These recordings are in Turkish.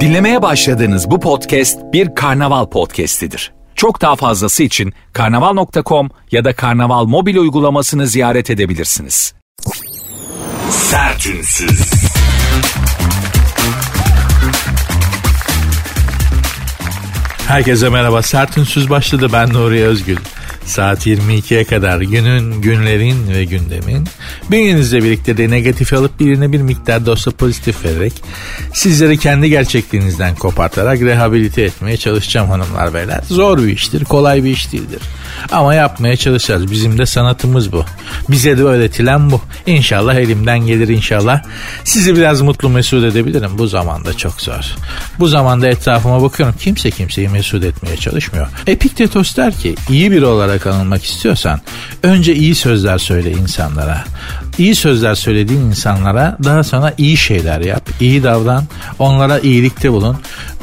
Dinlemeye başladığınız bu podcast bir karnaval podcastidir. Çok daha fazlası için karnaval.com ya da karnaval mobil uygulamasını ziyaret edebilirsiniz. Sertünsüz. Herkese merhaba. Sertünsüz başladı. Ben Nuri Özgül. Saat 22'ye kadar günün, günlerin ve gündemin bünyenizle birlikte de negatif alıp birine bir miktar da olsa pozitif vererek sizleri kendi gerçekliğinizden kopartarak rehabilite etmeye çalışacağım hanımlar beyler. Zor bir iştir, kolay bir iş değildir. Ama yapmaya çalışacağız. Bizim de sanatımız bu. Bize de öğretilen bu. İnşallah elimden gelir inşallah. Sizi biraz mutlu mesut edebilirim. Bu zamanda çok zor. Bu zamanda etrafıma bakıyorum. Kimse kimseyi mesut etmeye çalışmıyor. Epiktetos der ki iyi biri olarak anılmak istiyorsan önce iyi sözler söyle insanlara. İyi sözler söylediğin insanlara daha sonra iyi şeyler yap. iyi davran. Onlara iyilikte bulun.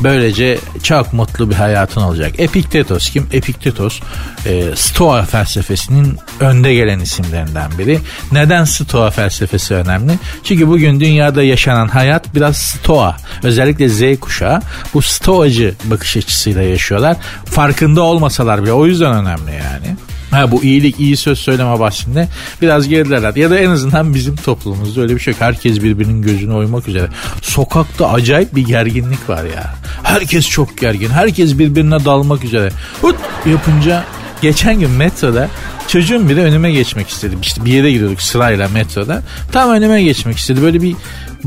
Böylece çok mutlu bir hayatın olacak. Epiktetos kim? Epiktetos e, Stoa felsefesinin önde gelen isimlerinden biri. Neden Stoa felsefesi önemli? Çünkü bugün dünyada yaşanan hayat biraz Stoa. Özellikle Z kuşağı bu Stoacı bakış açısıyla yaşıyorlar. Farkında olmasalar bile o yüzden önemli yani. Ha bu iyilik iyi söz söyleme bahsinde biraz gerilerler. Ya da en azından bizim toplumumuzda öyle bir şey yok. Herkes birbirinin gözüne oymak üzere. Sokakta acayip bir gerginlik var ya. Herkes çok gergin. Herkes birbirine dalmak üzere. Hut yapınca geçen gün metroda çocuğum biri önüme geçmek istedi. İşte bir yere gidiyorduk sırayla metroda. Tam önüme geçmek istedi. Böyle bir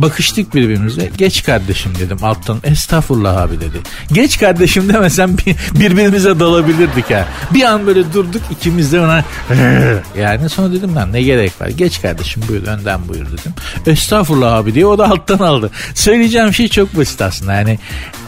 bakıştık birbirimize. Geç kardeşim dedim alttan. Estağfurullah abi dedi. Geç kardeşim demesem bir, birbirimize dalabilirdik ha. Bir an böyle durduk ikimiz de ona yani sonra dedim ben ne gerek var. Geç kardeşim buyur önden buyur dedim. Estağfurullah abi diye o da alttan aldı. Söyleyeceğim şey çok basit aslında. Yani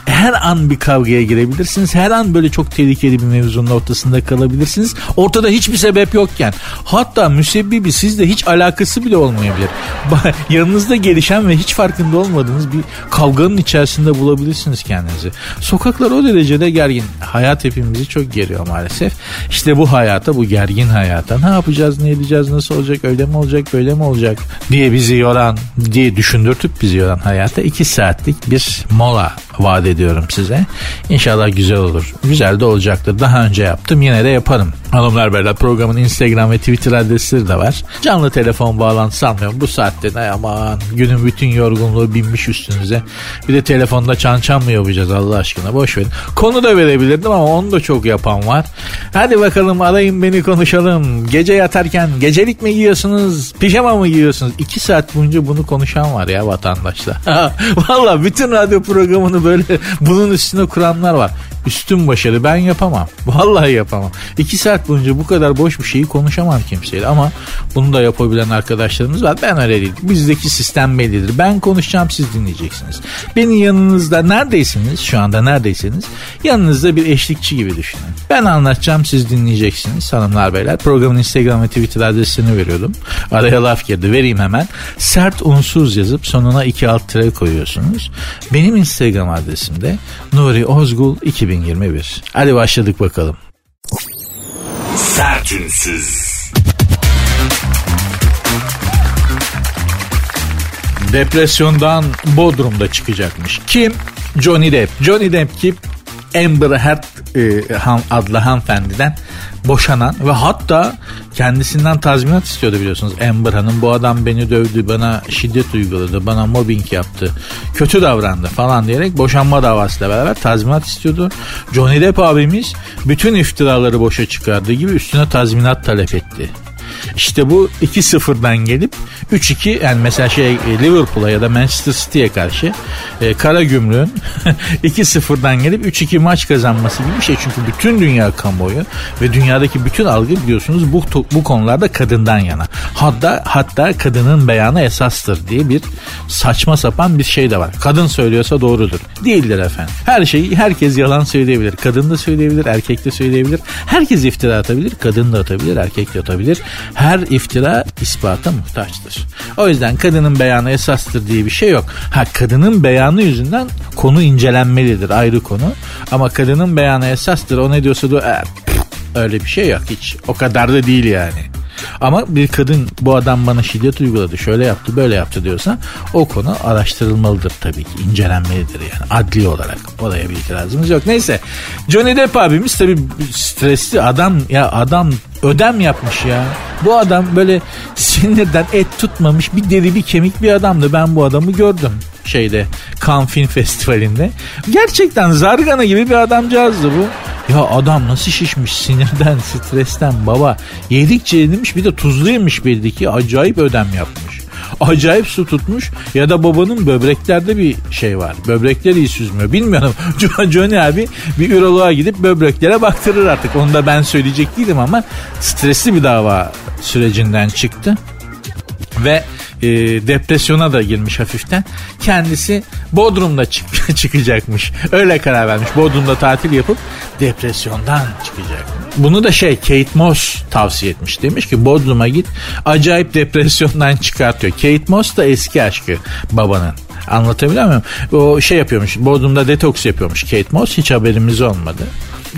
her an bir kavgaya girebilirsiniz. Her an böyle çok tehlikeli bir mevzunun ortasında kalabilirsiniz. Ortada hiçbir sebep yokken. Hatta müsebbibi sizde hiç alakası bile olmayabilir. Yanınızda gelişen ve hiç farkında olmadığınız bir kavganın içerisinde bulabilirsiniz kendinizi. Sokaklar o derecede gergin. Hayat hepimizi çok geriyor maalesef. İşte bu hayata, bu gergin hayata ne yapacağız, ne edeceğiz, nasıl olacak, öyle mi olacak, böyle mi olacak diye bizi yoran, diye düşündürtüp bizi yoran hayata iki saatlik bir mola vaat ediyorum size. İnşallah güzel olur. Güzel de olacaktır. Daha önce yaptım yine de yaparım. Hanımlar beyler programın Instagram ve Twitter adresleri de var. Canlı telefon bağlantısı almıyorum. Bu saatte ne aman günün bütün yorgunluğu binmiş üstünüze. Bir de telefonda çan çan mı yapacağız Allah aşkına boş verin. Konu da verebilirdim ama onu da çok yapan var. Hadi bakalım arayın beni konuşalım. Gece yatarken gecelik mi giyiyorsunuz pijama mı giyiyorsunuz? İki saat boyunca bunu konuşan var ya vatandaşlar. Valla bütün radyo programını böyle bunun üstüne kuranlar var. Üstün başarı ben yapamam. Vallahi yapamam. İki saat boyunca bu kadar boş bir şeyi konuşamam kimseyle ama bunu da yapabilen arkadaşlarımız var. Ben öyle değil. Bizdeki sistem bellidir. Ben konuşacağım siz dinleyeceksiniz. Benim yanınızda neredeyseniz şu anda neredeyseniz yanınızda bir eşlikçi gibi düşünün. Ben anlatacağım siz dinleyeceksiniz hanımlar beyler. Programın Instagram ve Twitter adresini veriyordum. Araya laf girdi vereyim hemen. Sert unsuz yazıp sonuna iki alt tire koyuyorsunuz. Benim Instagram adresim de Nuri Ozgul 2000 2021. Hadi başladık bakalım. Sertünsüz. Depresyondan Bodrum'da çıkacakmış. Kim? Johnny Depp. Johnny Depp kim? Amber Heard e, adlı hanımefendiden boşanan ve hatta kendisinden tazminat istiyordu biliyorsunuz Amber Hanım. Bu adam beni dövdü, bana şiddet uyguladı, bana mobbing yaptı, kötü davrandı falan diyerek boşanma davasıyla beraber tazminat istiyordu. Johnny Depp abimiz bütün iftiraları boşa çıkardığı gibi üstüne tazminat talep etti. İşte bu 2-0'dan gelip 3-2 yani mesela şey e, Liverpool'a ya da Manchester City'ye karşı e, Kara Gümrük'ün 2-0'dan gelip 3-2 maç kazanması gibi bir şey. Çünkü bütün dünya kamuoyu ve dünyadaki bütün algı biliyorsunuz bu, bu konularda kadından yana. Hatta hatta kadının beyanı esastır diye bir saçma sapan bir şey de var. Kadın söylüyorsa doğrudur. Değildir efendim. Her şeyi herkes yalan söyleyebilir. Kadın da söyleyebilir, erkek de söyleyebilir. Herkes iftira atabilir, kadın da atabilir, erkek de atabilir her iftira ispata muhtaçtır. O yüzden kadının beyanı esastır diye bir şey yok. Ha kadının beyanı yüzünden konu incelenmelidir ayrı konu. Ama kadının beyanı esastır o ne diyorsa da e, öyle bir şey yok hiç. O kadar da değil yani. Ama bir kadın bu adam bana şiddet uyguladı şöyle yaptı böyle yaptı diyorsa o konu araştırılmalıdır tabii ki incelenmelidir yani adli olarak oraya bir itirazımız yok. Neyse Johnny Depp abimiz tabii stresli adam ya adam ödem yapmış ya. Bu adam böyle sinirden et tutmamış bir deri bir kemik bir adamdı. Ben bu adamı gördüm şeyde Cannes Film Festivali'nde. Gerçekten zargana gibi bir adamcağızdı bu. Ya adam nasıl şişmiş sinirden, stresten baba. Yedikçe yedirmiş bir de tuzlu yemiş ki acayip ödem yapmış. Acayip su tutmuş ya da babanın böbreklerde bir şey var. Böbrekleri iyi süzmüyor. Bilmiyorum. Johnny abi bir üroloğa gidip böbreklere baktırır artık. Onu da ben söyleyecek değilim ama stresli bir dava sürecinden çıktı. Ve e, depresyona da girmiş hafiften. Kendisi Bodrum'da çık çıkacakmış. Öyle karar vermiş. Bodrum'da tatil yapıp depresyondan çıkacak. Bunu da şey Kate Moss tavsiye etmiş. Demiş ki Bodrum'a git acayip depresyondan çıkartıyor. Kate Moss da eski aşkı babanın. Anlatabiliyor muyum? O şey yapıyormuş. Bodrum'da detoks yapıyormuş Kate Moss. Hiç haberimiz olmadı.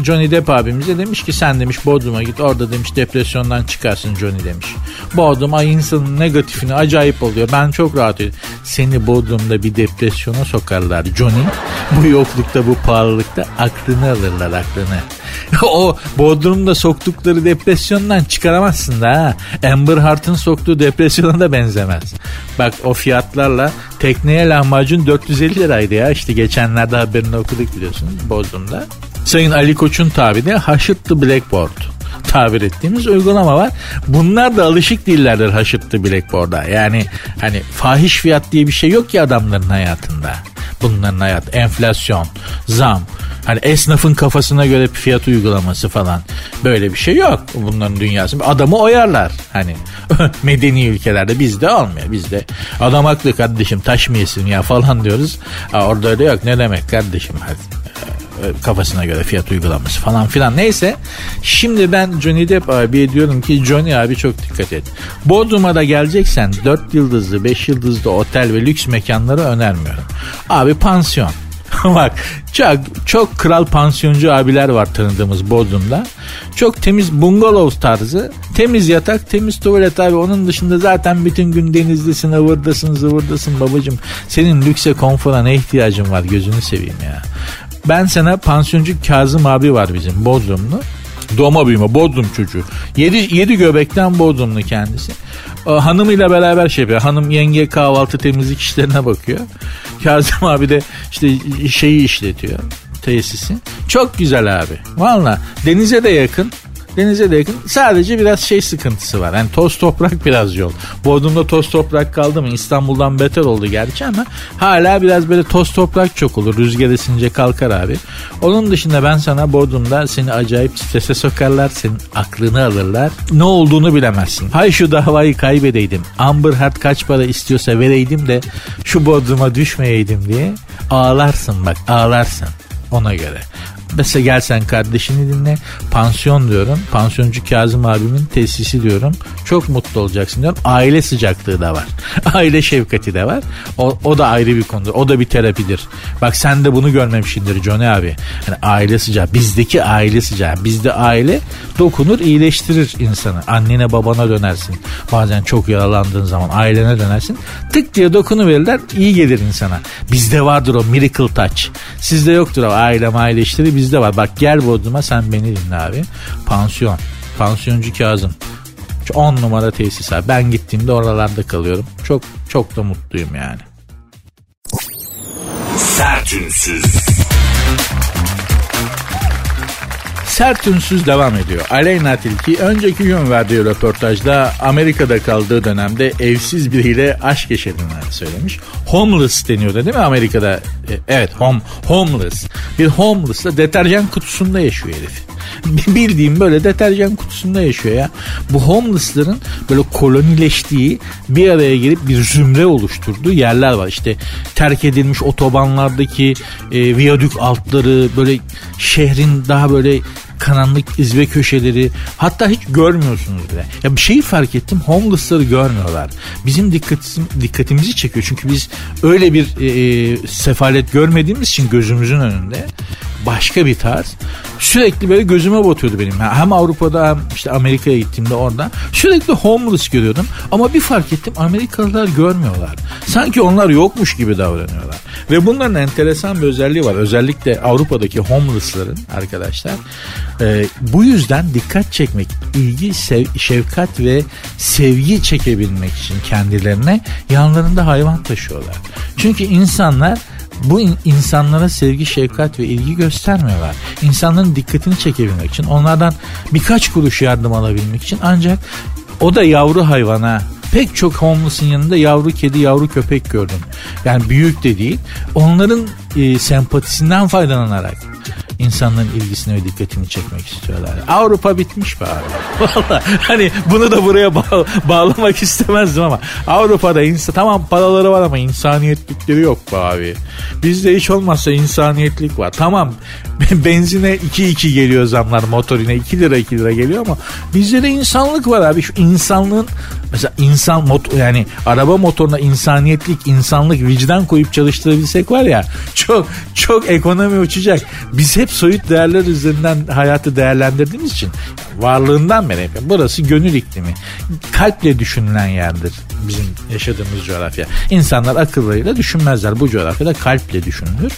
Johnny Depp abimize demiş ki sen demiş Bodrum'a git orada demiş depresyondan çıkarsın Johnny demiş. Bodrum ay insanın negatifini acayip oluyor. Ben çok rahat ediyorum. Seni Bodrum'da bir depresyona sokarlar Johnny. Bu yoklukta bu pahalılıkta aklını alırlar aklını. o Bodrum'da soktukları depresyondan çıkaramazsın da ha. Amber Heard'ın soktuğu depresyona da benzemez. Bak o fiyatlarla tekneye lahmacun 450 liraydı ya. İşte geçenlerde haberini okuduk biliyorsunuz Bodrum'da. Sayın Ali Koç'un tabiri Haşırt the Blackboard tabir ettiğimiz uygulama var. Bunlar da alışık değillerdir Haşırt the Blackboard'a. Yani hani fahiş fiyat diye bir şey yok ki adamların hayatında. Bunların hayat, enflasyon, zam, hani esnafın kafasına göre fiyat uygulaması falan böyle bir şey yok bunların dünyası. Adamı oyarlar hani medeni ülkelerde bizde olmuyor bizde. Adam haklı kardeşim taş mı yesin ya falan diyoruz. Ha, orada öyle yok ne demek kardeşim hadi kafasına göre fiyat uygulaması falan filan. Neyse şimdi ben Johnny Depp abi diyorum ki Johnny abi çok dikkat et. Bodrum'a da geleceksen 4 yıldızlı 5 yıldızlı otel ve lüks mekanları önermiyorum. Abi pansiyon. Bak çok, çok kral pansiyoncu abiler var tanıdığımız Bodrum'da. Çok temiz bungalov tarzı. Temiz yatak, temiz tuvalet abi. Onun dışında zaten bütün gün denizdesin, ıvırdasın, zıvırdasın babacım. Senin lükse, konfora ne ihtiyacın var gözünü seveyim ya. Ben sana pansiyoncu Kazım abi var bizim Bodrumlu. Doma büyüme Bodrum çocuğu. Yedi, yedi göbekten Bodrumlu kendisi. Hanımıyla beraber şey yapıyor. Hanım yenge kahvaltı temizlik işlerine bakıyor. Kazım abi de işte şeyi işletiyor tesisi. Çok güzel abi. Valla denize de yakın. Denize de yakın. Sadece biraz şey sıkıntısı var. Yani toz toprak biraz yol. Bodrum'da toz toprak kaldı mı İstanbul'dan beter oldu gerçi ama hala biraz böyle toz toprak çok olur. Rüzgar esince kalkar abi. Onun dışında ben sana Bodrum'da seni acayip strese sokarlar. Senin aklını alırlar. Ne olduğunu bilemezsin. Hay şu davayı kaybedeydim. Amber Heard kaç para istiyorsa vereydim de şu Bodrum'a düşmeyeydim diye ağlarsın bak ağlarsın ona göre. Mesela gel sen kardeşini dinle. Pansiyon diyorum. Pansiyoncu Kazım abimin tesisi diyorum. Çok mutlu olacaksın diyorum. Aile sıcaklığı da var. Aile şefkati de var. O, o da ayrı bir konudur. O da bir terapidir. Bak sen de bunu görmemişsindir Johnny abi. Yani aile sıcağı. Bizdeki aile sıcağı. Bizde aile dokunur iyileştirir insanı. Annene babana dönersin. Bazen çok yaralandığın zaman ailene dönersin. Tık diye dokunu verirler iyi gelir insana. Bizde vardır o miracle touch. Sizde yoktur o aile aile işleri bizde var. Bak gel Bodrum'a sen beni dinle abi. Pansiyon. Pansiyoncu Kazım. 10 numara tesis abi. Ben gittiğimde oralarda kalıyorum. Çok çok da mutluyum yani. Sertünsüz. Sert ünsüz devam ediyor. Aleyna Tilki önceki gün verdiği röportajda Amerika'da kaldığı dönemde evsiz biriyle aşk yaşadığını söylemiş. Homeless deniyordu değil mi Amerika'da? E, evet home, homeless. Bir homeless deterjan kutusunda yaşıyor herif. Bildiğim böyle deterjan kutusunda yaşıyor ya. Bu homeless'ların böyle kolonileştiği bir araya gelip bir zümre oluşturduğu yerler var. İşte terk edilmiş otobanlardaki e, viyadük altları böyle şehrin daha böyle karanlık izbe köşeleri hatta hiç görmüyorsunuz bile. Ya bir şeyi fark ettim homeless'ları görmüyorlar. Bizim dikkatim, dikkatimizi çekiyor çünkü biz öyle bir e, e, sefalet görmediğimiz için gözümüzün önünde başka bir tarz. Sürekli böyle gözüme batıyordu benim. Hem Avrupa'da hem işte Amerika'ya gittiğimde oradan sürekli homeless görüyordum. Ama bir fark ettim Amerikalılar görmüyorlar. Sanki onlar yokmuş gibi davranıyorlar. Ve bunların enteresan bir özelliği var. Özellikle Avrupa'daki homeless'ların arkadaşlar. E, bu yüzden dikkat çekmek, ilgi, sev, şefkat ve sevgi çekebilmek için kendilerine yanlarında hayvan taşıyorlar. Çünkü insanlar bu insanlara sevgi, şefkat ve ilgi göstermiyorlar. İnsanların dikkatini çekebilmek için, onlardan birkaç kuruş yardım alabilmek için ancak o da yavru hayvana pek çok homeless'ın yanında yavru kedi, yavru köpek gördüm. Yani büyük de değil. Onların e, sempatisinden faydalanarak insanların ilgisini ve dikkatini çekmek istiyorlar. Avrupa bitmiş be abi. Valla hani bunu da buraya bağ- bağlamak istemezdim ama Avrupa'da insan tamam paraları var ama insaniyetlikleri yok be abi. Bizde hiç olmazsa insaniyetlik var. Tamam benzine 2-2 geliyor zamlar motorine 2 lira 2 lira geliyor ama bizde de insanlık var abi. Şu insanlığın mesela insan mot yani araba motoruna insaniyetlik, insanlık, vicdan koyup çalıştırabilsek var ya çok çok ekonomi uçacak. Biz hep soyut değerler üzerinden hayatı değerlendirdiğimiz için varlığından beri burası gönül iklimi. Kalple düşünülen yerdir bizim yaşadığımız coğrafya. İnsanlar akıllarıyla düşünmezler. Bu coğrafyada kalple düşünülür.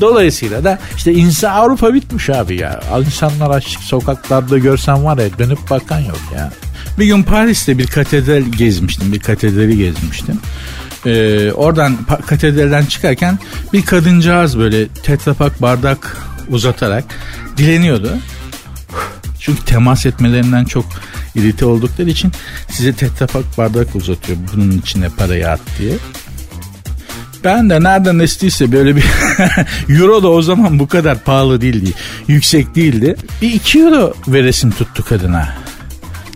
Dolayısıyla da işte insan Avrupa bitmiş abi ya. İnsanlar açık sokaklarda görsen var ya dönüp bakan yok ya. Bir gün Paris'te bir katedral gezmiştim. Bir katedrali gezmiştim. Ee, oradan katedralden çıkarken bir kadıncağız böyle tetrapak bardak uzatarak dileniyordu. Çünkü temas etmelerinden çok irite oldukları için size tetrapak bardak uzatıyor bunun içine parayı at diye. Ben de nereden estiyse böyle bir euro da o zaman bu kadar pahalı değildi. Yüksek değildi. Bir iki euro veresim tuttu kadına.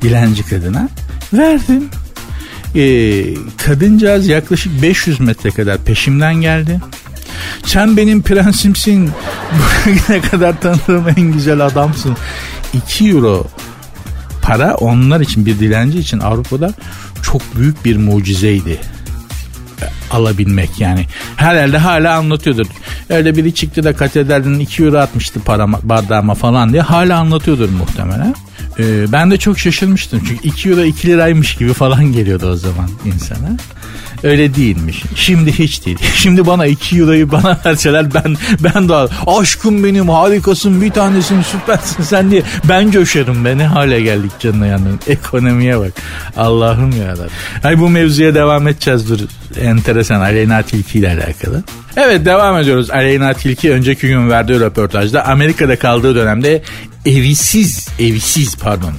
Dilenci kadına. Verdim. Ee, kadıncağız yaklaşık 500 metre kadar peşimden geldi. Sen benim prensimsin. Bugüne kadar tanıdığım en güzel adamsın. 2 euro para onlar için bir dilenci için Avrupa'da çok büyük bir mucizeydi alabilmek yani. Her elde hala anlatıyordur. Öyle biri çıktı da katedralden 2 euro atmıştı para bardağıma falan diye hala anlatıyordur muhtemelen. Ee, ben de çok şaşırmıştım çünkü 2 euro 2 liraymış gibi falan geliyordu o zaman insana. Öyle değilmiş. Şimdi hiç değil. Şimdi bana 2 euroyu bana verseler ben ben de aşkım benim harikasın bir tanesin süpersin sen diye ben coşarım be ne hale geldik canına yani ekonomiye bak Allah'ım ya Hay bu mevzuya devam edeceğiz dur enteresan Aleyna Tilki ile alakalı. Evet devam ediyoruz. Aleyna Tilki önceki gün verdiği röportajda Amerika'da kaldığı dönemde evisiz, evisiz pardon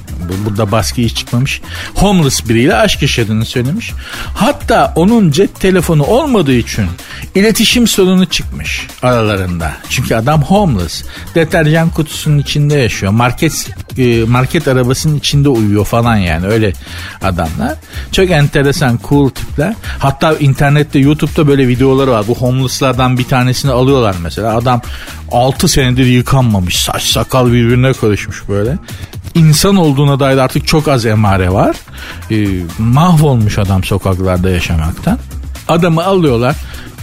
burada baskı hiç çıkmamış. Homeless biriyle aşk yaşadığını söylemiş. Hatta onun cep telefonu olmadığı için iletişim sorunu çıkmış aralarında. Çünkü adam homeless. Deterjan kutusunun içinde yaşıyor. Market e, market arabasının içinde uyuyor falan yani öyle adamlar. Çok enteresan cool tipler. Hatta internette YouTube'da böyle videoları var. Bu homeless'lardan bir tanesini alıyorlar mesela. Adam 6 senedir yıkanmamış. Saç sakal birbirine karışmış böyle. İnsan olduğuna dair artık çok az emare var. Ee, mahvolmuş adam sokaklarda yaşamaktan. Adamı alıyorlar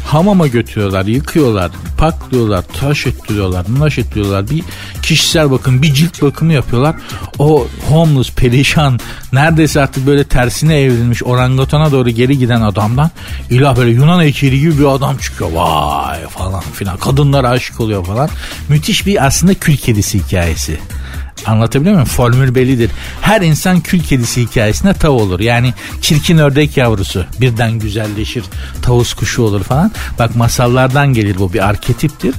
hamama götürüyorlar, yıkıyorlar, paklıyorlar, tıraş ettiriyorlar, tıraş ettiriyorlar. Bir kişisel bakım, bir cilt bakımı yapıyorlar. O homeless, perişan, neredeyse artık böyle tersine evrilmiş orangutana doğru geri giden adamdan ilah böyle Yunan heykeli gibi bir adam çıkıyor. Vay falan filan. Kadınlar aşık oluyor falan. Müthiş bir aslında kül kedisi hikayesi. Anlatabiliyor muyum? Formül bellidir. Her insan kül kedisi hikayesine tav olur. Yani çirkin ördek yavrusu birden güzelleşir. Tavus kuşu olur falan. Bak masallardan gelir bu bir arketiptir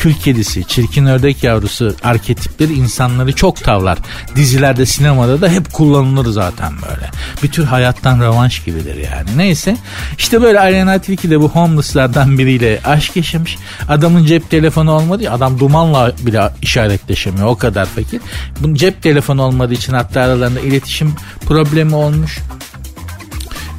kül kedisi, çirkin ördek yavrusu arketipleri insanları çok tavlar. Dizilerde, sinemada da hep kullanılır zaten böyle. Bir tür hayattan revanş gibidir yani. Neyse işte böyle Alena Tilki de bu homeless'lardan biriyle aşk yaşamış. Adamın cep telefonu olmadı adam dumanla bile işaretleşemiyor o kadar fakir. Bunun cep telefonu olmadığı için hatta aralarında iletişim problemi olmuş.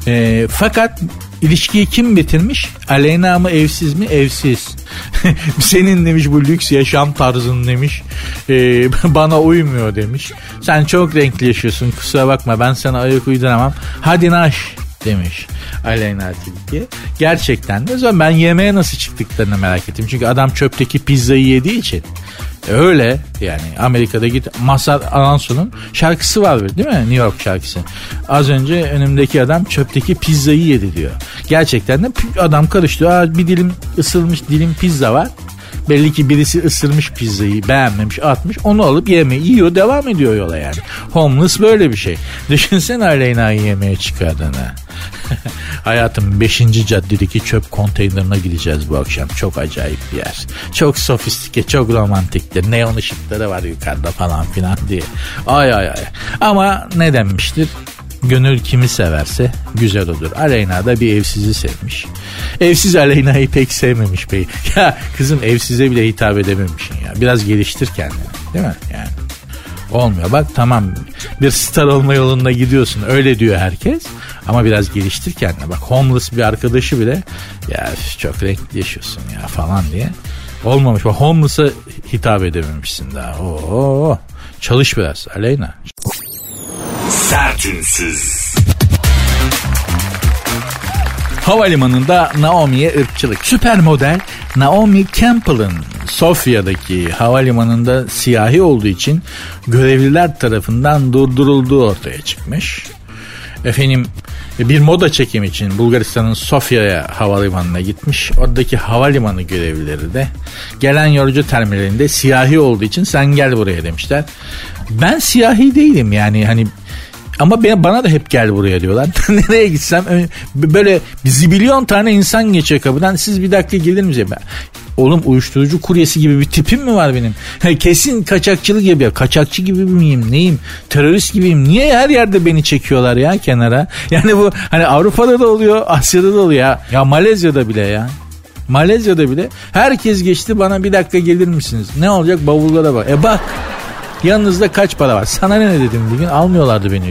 E, fakat İlişkiyi kim bitirmiş? Aleyna mı evsiz mi? Evsiz. Senin demiş bu lüks yaşam tarzın demiş. Ee, bana uymuyor demiş. Sen çok renkli yaşıyorsun kusura bakma ben sana ayak uyduramam. Hadi naş demiş Aleyna Tilki. Gerçekten de ben yemeğe nasıl çıktıklarını merak ettim. Çünkü adam çöpteki pizzayı yediği için Öyle yani Amerika'da git Mazhar Alonso'nun şarkısı var değil mi? New York şarkısı. Az önce önümdeki adam çöpteki pizzayı yedi diyor. Gerçekten de adam karıştı. Aa, bir dilim ısılmış dilim pizza var. Belli ki birisi ısırmış pizzayı beğenmemiş atmış onu alıp yeme yiyor devam ediyor yola yani. Homeless böyle bir şey. Düşünsene Aleyna'yı yemeye çıkardığını. Hayatım 5. caddedeki çöp konteynerine gideceğiz bu akşam. Çok acayip bir yer. Çok sofistike, çok romantiktir. Neon ışıkları var yukarıda falan filan diye. Ay ay ay. Ama ne denmiştir? Gönül kimi severse güzel olur. Aleyna da bir evsizi sevmiş. Evsiz Aleyna'yı pek sevmemiş bey. Ya kızım evsize bile hitap edememişsin ya. Biraz geliştir kendini. Değil mi? Yani. Olmuyor. Bak tamam bir star olma yolunda gidiyorsun. Öyle diyor herkes. Ama biraz geliştir kendine. Bak homeless bir arkadaşı bile ya çok renkli yaşıyorsun ya falan diye. Olmamış. Bak homeless'a hitap edememişsin daha. Oo, çalış biraz Aleyna. Sertünsüz. Havalimanında Naomi'ye ırkçılık. Süper model Naomi Campbell'ın Sofya'daki havalimanında siyahi olduğu için görevliler tarafından durdurulduğu ortaya çıkmış. Efendim bir moda çekimi için Bulgaristan'ın Sofya'ya havalimanına gitmiş. Oradaki havalimanı görevlileri de gelen yolcu terminalinde siyahi olduğu için sen gel buraya demişler. Ben siyahi değilim yani hani ama bana da hep gel buraya diyorlar. Nereye gitsem böyle zibilyon tane insan geçiyor kapıdan. Siz bir dakika gelir misiniz? Ben, Oğlum uyuşturucu kuryesi gibi bir tipim mi var benim? Kesin kaçakçılık yapıyor. Kaçakçı gibi miyim? Neyim? Terörist gibiyim. Niye her yerde beni çekiyorlar ya kenara? Yani bu hani Avrupa'da da oluyor, Asya'da da oluyor ya. Ya Malezya'da bile ya. Malezya'da bile herkes geçti bana bir dakika gelir misiniz? Ne olacak bavullara bak. E bak yanınızda kaç para var? Sana ne dedim bugün almıyorlardı beni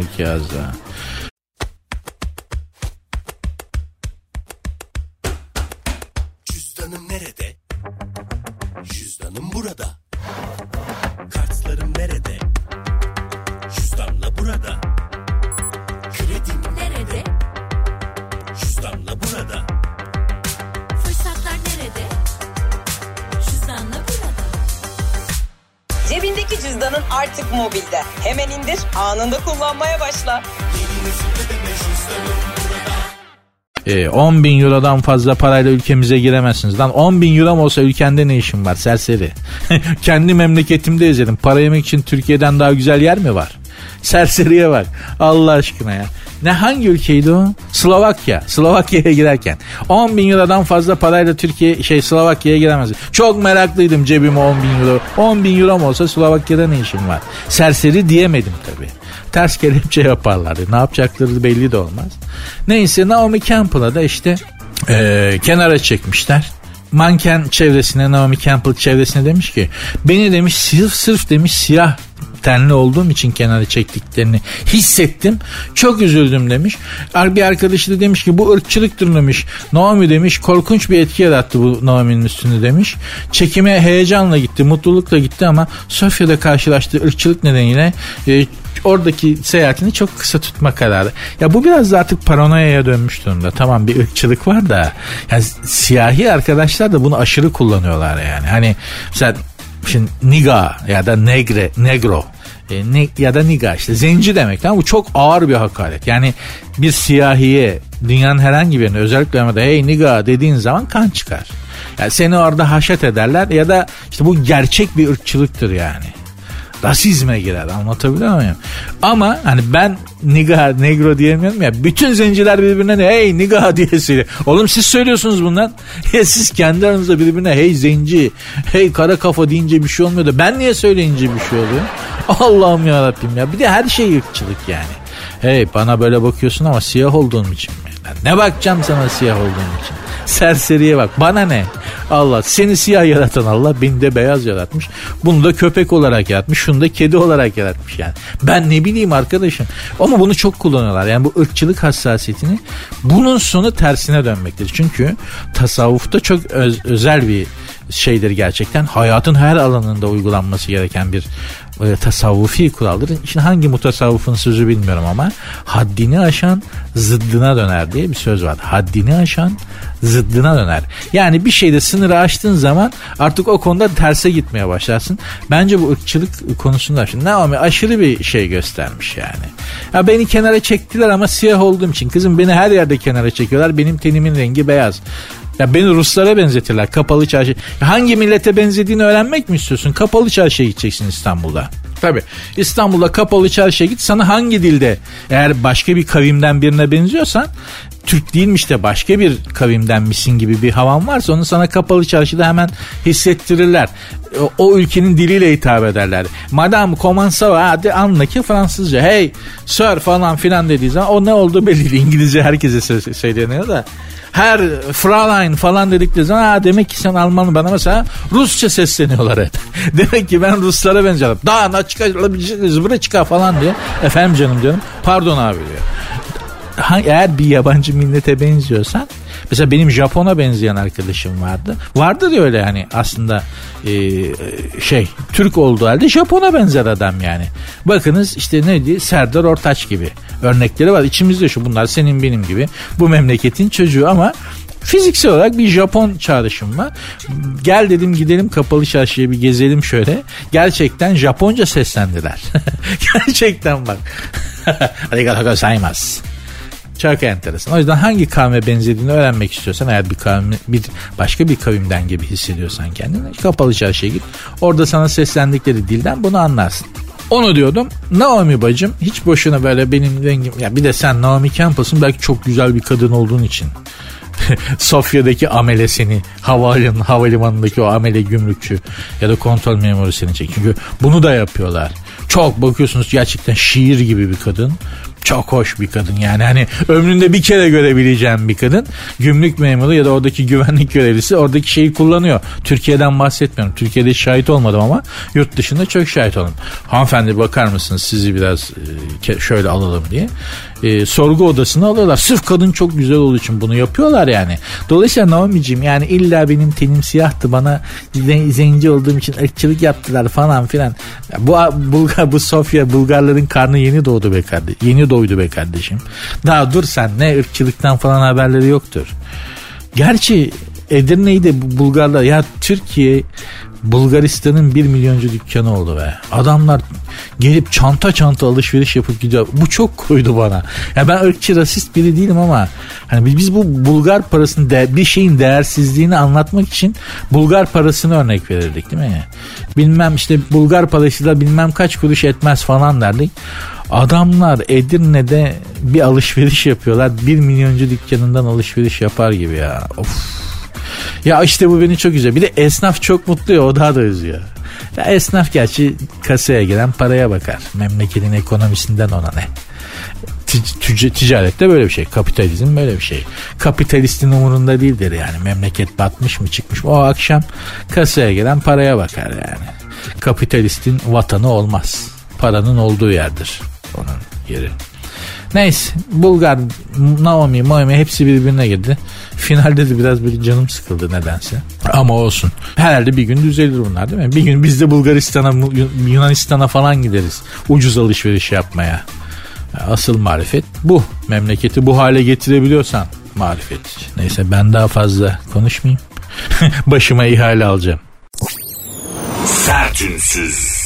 ülkeye az daha. anında kullanmaya başla. E, 10 bin eurodan fazla parayla ülkemize giremezsiniz. Lan 10 bin euro olsa ülkende ne işin var serseri? Kendi memleketimde izledim. Para yemek için Türkiye'den daha güzel yer mi var? Serseriye bak. Allah aşkına ya. Ne hangi ülkeydi o? Slovakya. Slovakya'ya girerken. 10 bin eurodan fazla parayla Türkiye şey Slovakya'ya giremez. Çok meraklıydım cebime 10 bin euro. 10 bin euro olsa Slovakya'da ne işim var? Serseri diyemedim tabii. Ters kelepçe yaparlardı. Ne yapacakları belli de olmaz. Neyse Naomi Campbell'a da işte ee, kenara çekmişler manken çevresine Naomi Campbell çevresine demiş ki beni demiş sırf sırf demiş siyah tenli olduğum için kenara çektiklerini hissettim. Çok üzüldüm demiş. Bir arkadaşı da demiş ki bu ırkçılıktır demiş. Naomi demiş korkunç bir etki yarattı bu Naomi'nin üstünde demiş. Çekime heyecanla gitti, mutlulukla gitti ama Sofya'da karşılaştığı ırkçılık nedeniyle e, oradaki seyahatini çok kısa tutma kararı. Ya bu biraz da artık paranoyaya dönmüş durumda. Tamam bir ırkçılık var da yani siyahi arkadaşlar da bunu aşırı kullanıyorlar yani. Hani mesela Şimdi niga ya da negre, negro e, ne, ya da niga işte zenci demek. Tamam? Bu çok ağır bir hakaret. Yani bir siyahiye dünyanın herhangi birine özellikle ama da hey niga dediğin zaman kan çıkar. Yani seni orada haşet ederler ya da işte bu gerçek bir ırkçılıktır yani rasizme girer anlatabiliyor muyum? Ama hani ben niga negro diyemiyorum ya bütün zenciler birbirine hey niga diye söylüyor. Oğlum siz söylüyorsunuz bundan. Ya siz kendi aranızda birbirine hey zenci hey kara kafa deyince bir şey olmuyor da ben niye söyleyince bir şey oluyor? Allah'ım ya Rabbim ya bir de her şey ırkçılık yani. Hey bana böyle bakıyorsun ama siyah olduğum için mi? Ne bakacağım sana siyah olduğum için? Serseriye bak. Bana ne? Allah seni siyah yaratan Allah beni beyaz yaratmış. Bunu da köpek olarak yaratmış. Şunu da kedi olarak yaratmış yani. Ben ne bileyim arkadaşım. Ama bunu çok kullanıyorlar. Yani bu ırkçılık hassasiyetini bunun sonu tersine dönmektir. Çünkü tasavvufta çok öz, özel bir şeydir gerçekten. Hayatın her alanında uygulanması gereken bir e, tasavvufi kuraldır. Şimdi hangi mutasavvufun sözü bilmiyorum ama haddini aşan zıddına döner diye bir söz var. Haddini aşan zıddına döner. Yani bir şeyde sınırı aştığın zaman artık o konuda terse gitmeye başlarsın. Bence bu ırkçılık konusunda şimdi Naomi aşırı bir şey göstermiş yani. Ya beni kenara çektiler ama siyah olduğum için. Kızım beni her yerde kenara çekiyorlar. Benim tenimin rengi beyaz. Ya beni Ruslara benzetirler. Kapalı çarşı. Hangi millete benzediğini öğrenmek mi istiyorsun? Kapalı çarşıya gideceksin İstanbul'da. Tabi İstanbul'da kapalı çarşıya git sana hangi dilde eğer başka bir kavimden birine benziyorsan Türk değilmiş de başka bir kavimden misin gibi bir havan varsa onu sana kapalı çarşıda hemen hissettirirler. O, ülkenin diliyle hitap ederler. Madame va hadi anla ki Fransızca. Hey sir falan filan dediği zaman o ne oldu belli. İngilizce herkese söyleniyor da her Fraulein falan dedikleri zaman ha demek ki sen Alman bana mesela Rusça sesleniyorlar hep. demek ki ben Ruslara benziyorum. Daha ne çıkar zıbıra çıkar falan diye. Efendim canım diyorum. Pardon abi diyor eğer bir yabancı millete benziyorsan mesela benim Japon'a benzeyen arkadaşım vardı. Vardı da öyle yani aslında e, şey Türk olduğu halde Japon'a benzer adam yani. Bakınız işte ne diye Serdar Ortaç gibi örnekleri var. İçimizde şu bunlar senin benim gibi bu memleketin çocuğu ama Fiziksel olarak bir Japon çağrışım var. Gel dedim gidelim kapalı çarşıya bir gezelim şöyle. Gerçekten Japonca seslendiler. Gerçekten bak. Arigato gozaimasu. Çok enteresan. O yüzden hangi kavme benzediğini öğrenmek istiyorsan eğer bir kavmi, bir başka bir kavimden gibi hissediyorsan kendini kapalı çarşıya git. Orada sana seslendikleri dilden bunu anlarsın. Onu diyordum. Naomi bacım hiç boşuna böyle benim rengim. Ya bir de sen Naomi Campbell'sın belki çok güzel bir kadın olduğun için. Sofya'daki amele seni havalimanı, havalimanındaki o amele gümrükçü ya da kontrol memuru seni çek. Çünkü bunu da yapıyorlar. Çok bakıyorsunuz gerçekten şiir gibi bir kadın. Çok hoş bir kadın yani hani ömründe bir kere görebileceğim bir kadın. Gümrük memuru ya da oradaki güvenlik görevlisi oradaki şeyi kullanıyor. Türkiye'den bahsetmiyorum. Türkiye'de şahit olmadım ama yurt dışında çok şahit oldum. Hanımefendi bakar mısınız sizi biraz e, şöyle alalım diye. E, sorgu odasına alıyorlar. Sırf kadın çok güzel olduğu için bunu yapıyorlar yani. Dolayısıyla Naomi'cim yani illa benim tenim siyahtı bana zenci olduğum için ırkçılık yaptılar falan filan. Bu Bulgar, bu Sofya Bulgarların karnı yeni doğdu be kardeşim. Yeni doydu be kardeşim. Daha dur sen ne ırkçılıktan falan haberleri yoktur. Gerçi Edirne'yi de Bulgarlar ya Türkiye Bulgaristan'ın bir milyoncu dükkanı oldu be. Adamlar gelip çanta çanta alışveriş yapıp gidiyor. Bu çok koydu bana. Ya ben ırkçı rasist biri değilim ama hani biz bu Bulgar parasını bir şeyin değersizliğini anlatmak için Bulgar parasını örnek verirdik değil mi? Bilmem işte Bulgar parası da bilmem kaç kuruş etmez falan derdik. Adamlar Edirne'de bir alışveriş yapıyorlar. Bir milyoncu dükkanından alışveriş yapar gibi ya. Of. Ya işte bu beni çok üzüyor. Bir de esnaf çok mutlu ya o daha da üzüyor. Ya esnaf gerçi kasaya giren paraya bakar. Memleketin ekonomisinden ona ne? Tic- ticarette böyle bir şey. Kapitalizm böyle bir şey. Kapitalistin umurunda değildir yani. Memleket batmış mı çıkmış mı? O akşam kasaya giren paraya bakar yani. Kapitalistin vatanı olmaz. Paranın olduğu yerdir onun yeri. Neyse Bulgar, Naomi, Naomi hepsi birbirine girdi. Finalde de biraz böyle canım sıkıldı nedense. Ama olsun. Herhalde bir gün düzelir bunlar değil mi? Bir gün biz de Bulgaristan'a, Yunanistan'a falan gideriz. Ucuz alışveriş yapmaya. Asıl marifet bu. Memleketi bu hale getirebiliyorsan marifet. Neyse ben daha fazla konuşmayayım. Başıma ihale alacağım. Sertünsüz.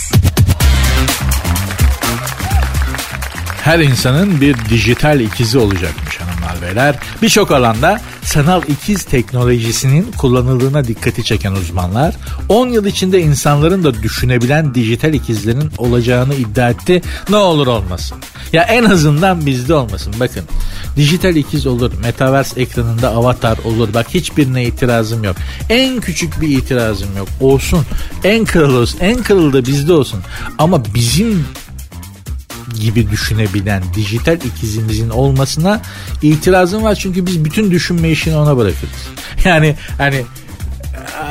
Her insanın bir dijital ikizi olacakmış hanımlar beyler. Birçok alanda sanal ikiz teknolojisinin kullanıldığına dikkati çeken uzmanlar 10 yıl içinde insanların da düşünebilen dijital ikizlerin olacağını iddia etti. Ne olur olmasın. Ya en azından bizde olmasın. Bakın dijital ikiz olur. Metaverse ekranında avatar olur. Bak hiçbirine itirazım yok. En küçük bir itirazım yok. Olsun. En kral olsun. En kral da bizde olsun. Ama bizim gibi düşünebilen dijital ikizimizin olmasına itirazım var. Çünkü biz bütün düşünme işini ona bırakırız. Yani hani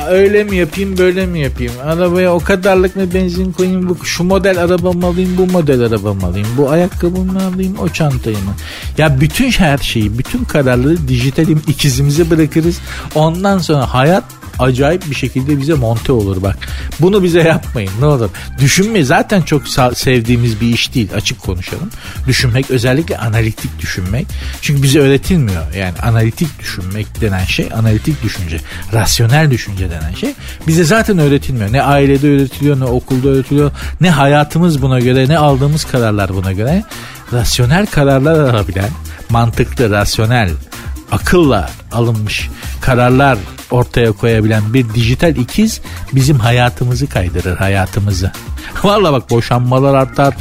öyle mi yapayım böyle mi yapayım? Arabaya o kadarlık mı benzin koyayım? Bu şu model araba mı alayım bu model araba mı alayım? Bu ayakkabı mı alayım o çantayı mı? Ya bütün her şeyi bütün kararları dijitalim ikizimize bırakırız. Ondan sonra hayat acayip bir şekilde bize monte olur bak. Bunu bize yapmayın ne olur. Düşünme zaten çok sevdiğimiz bir iş değil açık konuşalım. Düşünmek özellikle analitik düşünmek. Çünkü bize öğretilmiyor. Yani analitik düşünmek denen şey analitik düşünce. Rasyonel düşünce denen şey bize zaten öğretilmiyor. Ne ailede öğretiliyor ne okulda öğretiliyor ne hayatımız buna göre ne aldığımız kararlar buna göre rasyonel kararlar alabilen mantıklı, rasyonel, akılla alınmış kararlar ortaya koyabilen bir dijital ikiz bizim hayatımızı kaydırır hayatımızı. Valla bak boşanmalar artar,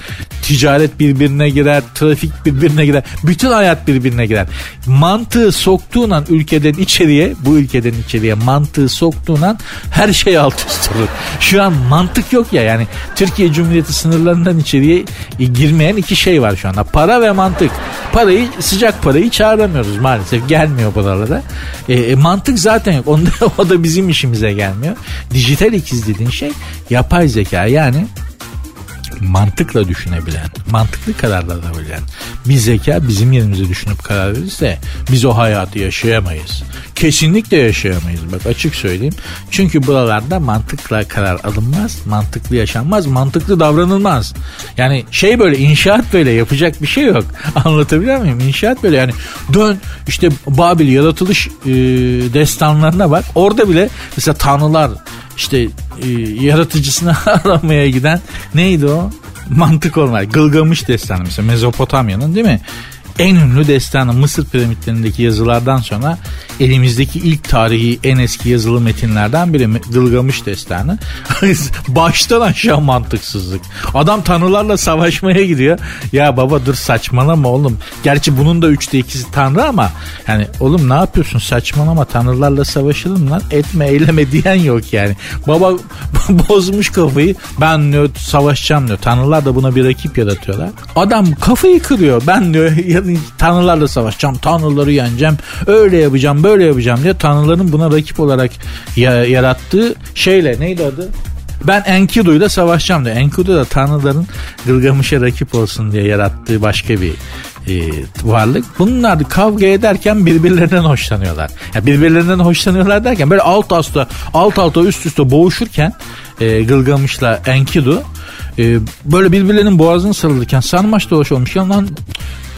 ticaret birbirine girer, trafik birbirine girer, bütün hayat birbirine girer. Mantığı soktuğun an ülkeden içeriye, bu ülkeden içeriye mantığı soktuğun an her şey alt üst olur. Şu an mantık yok ya yani Türkiye Cumhuriyeti sınırlarından içeriye girmeyen iki şey var şu anda. Para ve mantık. Parayı sıcak parayı çağıramıyoruz maalesef gelmiyor buralara. E, e, mantık zaten yok. Onda, o da bizim işimize gelmiyor. Dijital ikiz dediğin şey yapay zeka yani mantıkla düşünebilen, mantıklı kararlar alabilen bir zeka bizim yerimize düşünüp karar verirse biz o hayatı yaşayamayız. Kesinlikle yaşayamayız bak açık söyleyeyim. Çünkü buralarda mantıkla karar alınmaz, mantıklı yaşanmaz, mantıklı davranılmaz. Yani şey böyle inşaat böyle yapacak bir şey yok. Anlatabiliyor muyum? İnşaat böyle yani dön işte Babil yaratılış e, destanlarına bak. Orada bile mesela tanrılar işte e, yaratıcısını aramaya giden neydi o? Mantık olmaz. Gılgamış destanı mesela Mezopotamya'nın değil mi? En ünlü destanı Mısır piramitlerindeki yazılardan sonra elimizdeki ilk tarihi en eski yazılı metinlerden biri Gılgamış destanı. Baştan aşağı mantıksızlık. Adam tanrılarla savaşmaya gidiyor. Ya baba dur saçmalama oğlum. Gerçi bunun da üçte ikisi tanrı ama yani oğlum ne yapıyorsun saçmalama tanrılarla savaşalım lan etme eyleme diyen yok yani. Baba bozmuş kafayı ben diyor savaşacağım diyor. Tanrılar da buna bir rakip yaratıyorlar. Adam kafayı kırıyor. Ben diyor tanrılarla savaşacağım, tanrıları yeneceğim, öyle yapacağım, böyle yapacağım diye tanrıların buna rakip olarak ya- yarattığı şeyle neydi adı? Ben Enkidu'yla savaşacağım diyor. Enkidu da tanrıların Gılgamış'a rakip olsun diye yarattığı başka bir e, varlık. Bunlar kavga ederken birbirlerinden hoşlanıyorlar. Yani birbirlerinden hoşlanıyorlar derken böyle alt alta alt alta üst üste boğuşurken e, Gılgamış'la Enkidu e, böyle birbirlerinin boğazını sarılırken sarmaş dolaş olmuş. Ya lan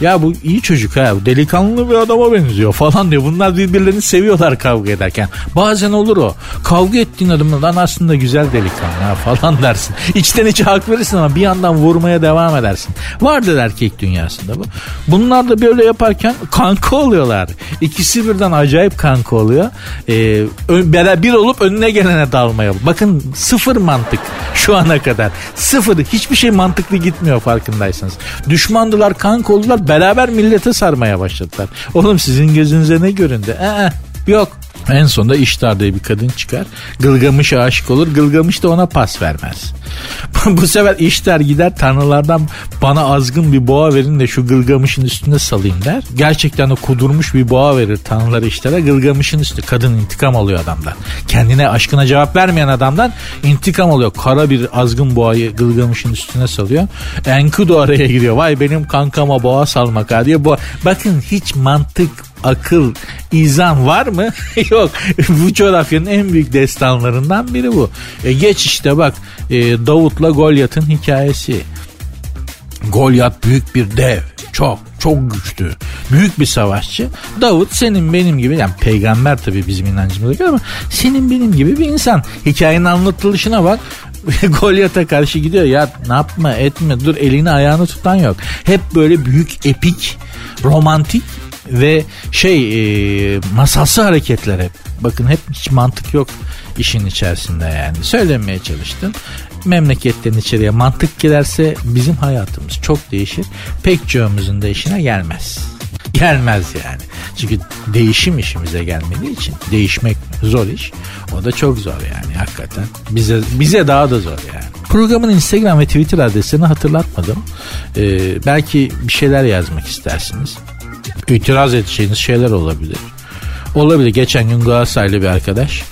ya bu iyi çocuk ha delikanlı bir adama benziyor falan diyor. Bunlar birbirlerini seviyorlar kavga ederken. Bazen olur o. Kavga ettiğin adamdan aslında güzel delikanlı ha falan dersin. İçten içe hak verirsin ama bir yandan vurmaya devam edersin. Vardır erkek dünyasında bu. Bunlar da böyle yaparken kanka oluyorlar. İkisi birden acayip kanka oluyor. Ee, bir olup önüne gelene dalmaya. Bakın sıfır mantık şu ana kadar. Sıfır. Hiçbir şey mantıklı gitmiyor farkındaysanız. Düşmandılar kanka oldular beraber millete sarmaya başladılar. Oğlum sizin gözünüze ne göründü? Ee, yok. En sonunda İştar diye bir kadın çıkar. Gılgamış'a aşık olur. Gılgamış da ona pas vermez. Bu sefer İştar gider tanrılardan bana azgın bir boğa verin de şu Gılgamış'ın üstünde salayım der. Gerçekten de kudurmuş bir boğa verir tanrılar İştar'a. Gılgamış'ın üstü. Kadın intikam alıyor adamdan. Kendine aşkına cevap vermeyen adamdan intikam alıyor. Kara bir azgın boğayı Gılgamış'ın üstüne salıyor. Enkudu araya giriyor. Vay benim kankama boğa salmak ha diye. Boğa. Bakın hiç mantık akıl, izan var mı? Yok. bu coğrafyanın en büyük destanlarından biri bu. E geç işte bak e, Davut'la Golyat'ın hikayesi. Golyat büyük bir dev. Çok çok güçlü. Büyük bir savaşçı. Davut senin benim gibi yani peygamber tabii bizim inancımıza göre ama senin benim gibi bir insan. Hikayenin anlatılışına bak. Golyat'a karşı gidiyor ya ne yapma etme dur elini ayağını tutan yok. Hep böyle büyük epik romantik ve şey e, masalsı hareketler hep. Bakın hep hiç mantık yok işin içerisinde yani. Söylemeye çalıştım. Memleketten içeriye mantık girerse bizim hayatımız çok değişir. Pek çoğumuzun da işine gelmez. Gelmez yani. Çünkü değişim işimize gelmediği için değişmek zor iş. O da çok zor yani hakikaten. Bize bize daha da zor yani. Programın Instagram ve Twitter adresini hatırlatmadım. Ee, belki bir şeyler yazmak istersiniz itiraz edeceğiniz şeyler olabilir. Olabilir. Geçen gün Galatasaraylı bir arkadaş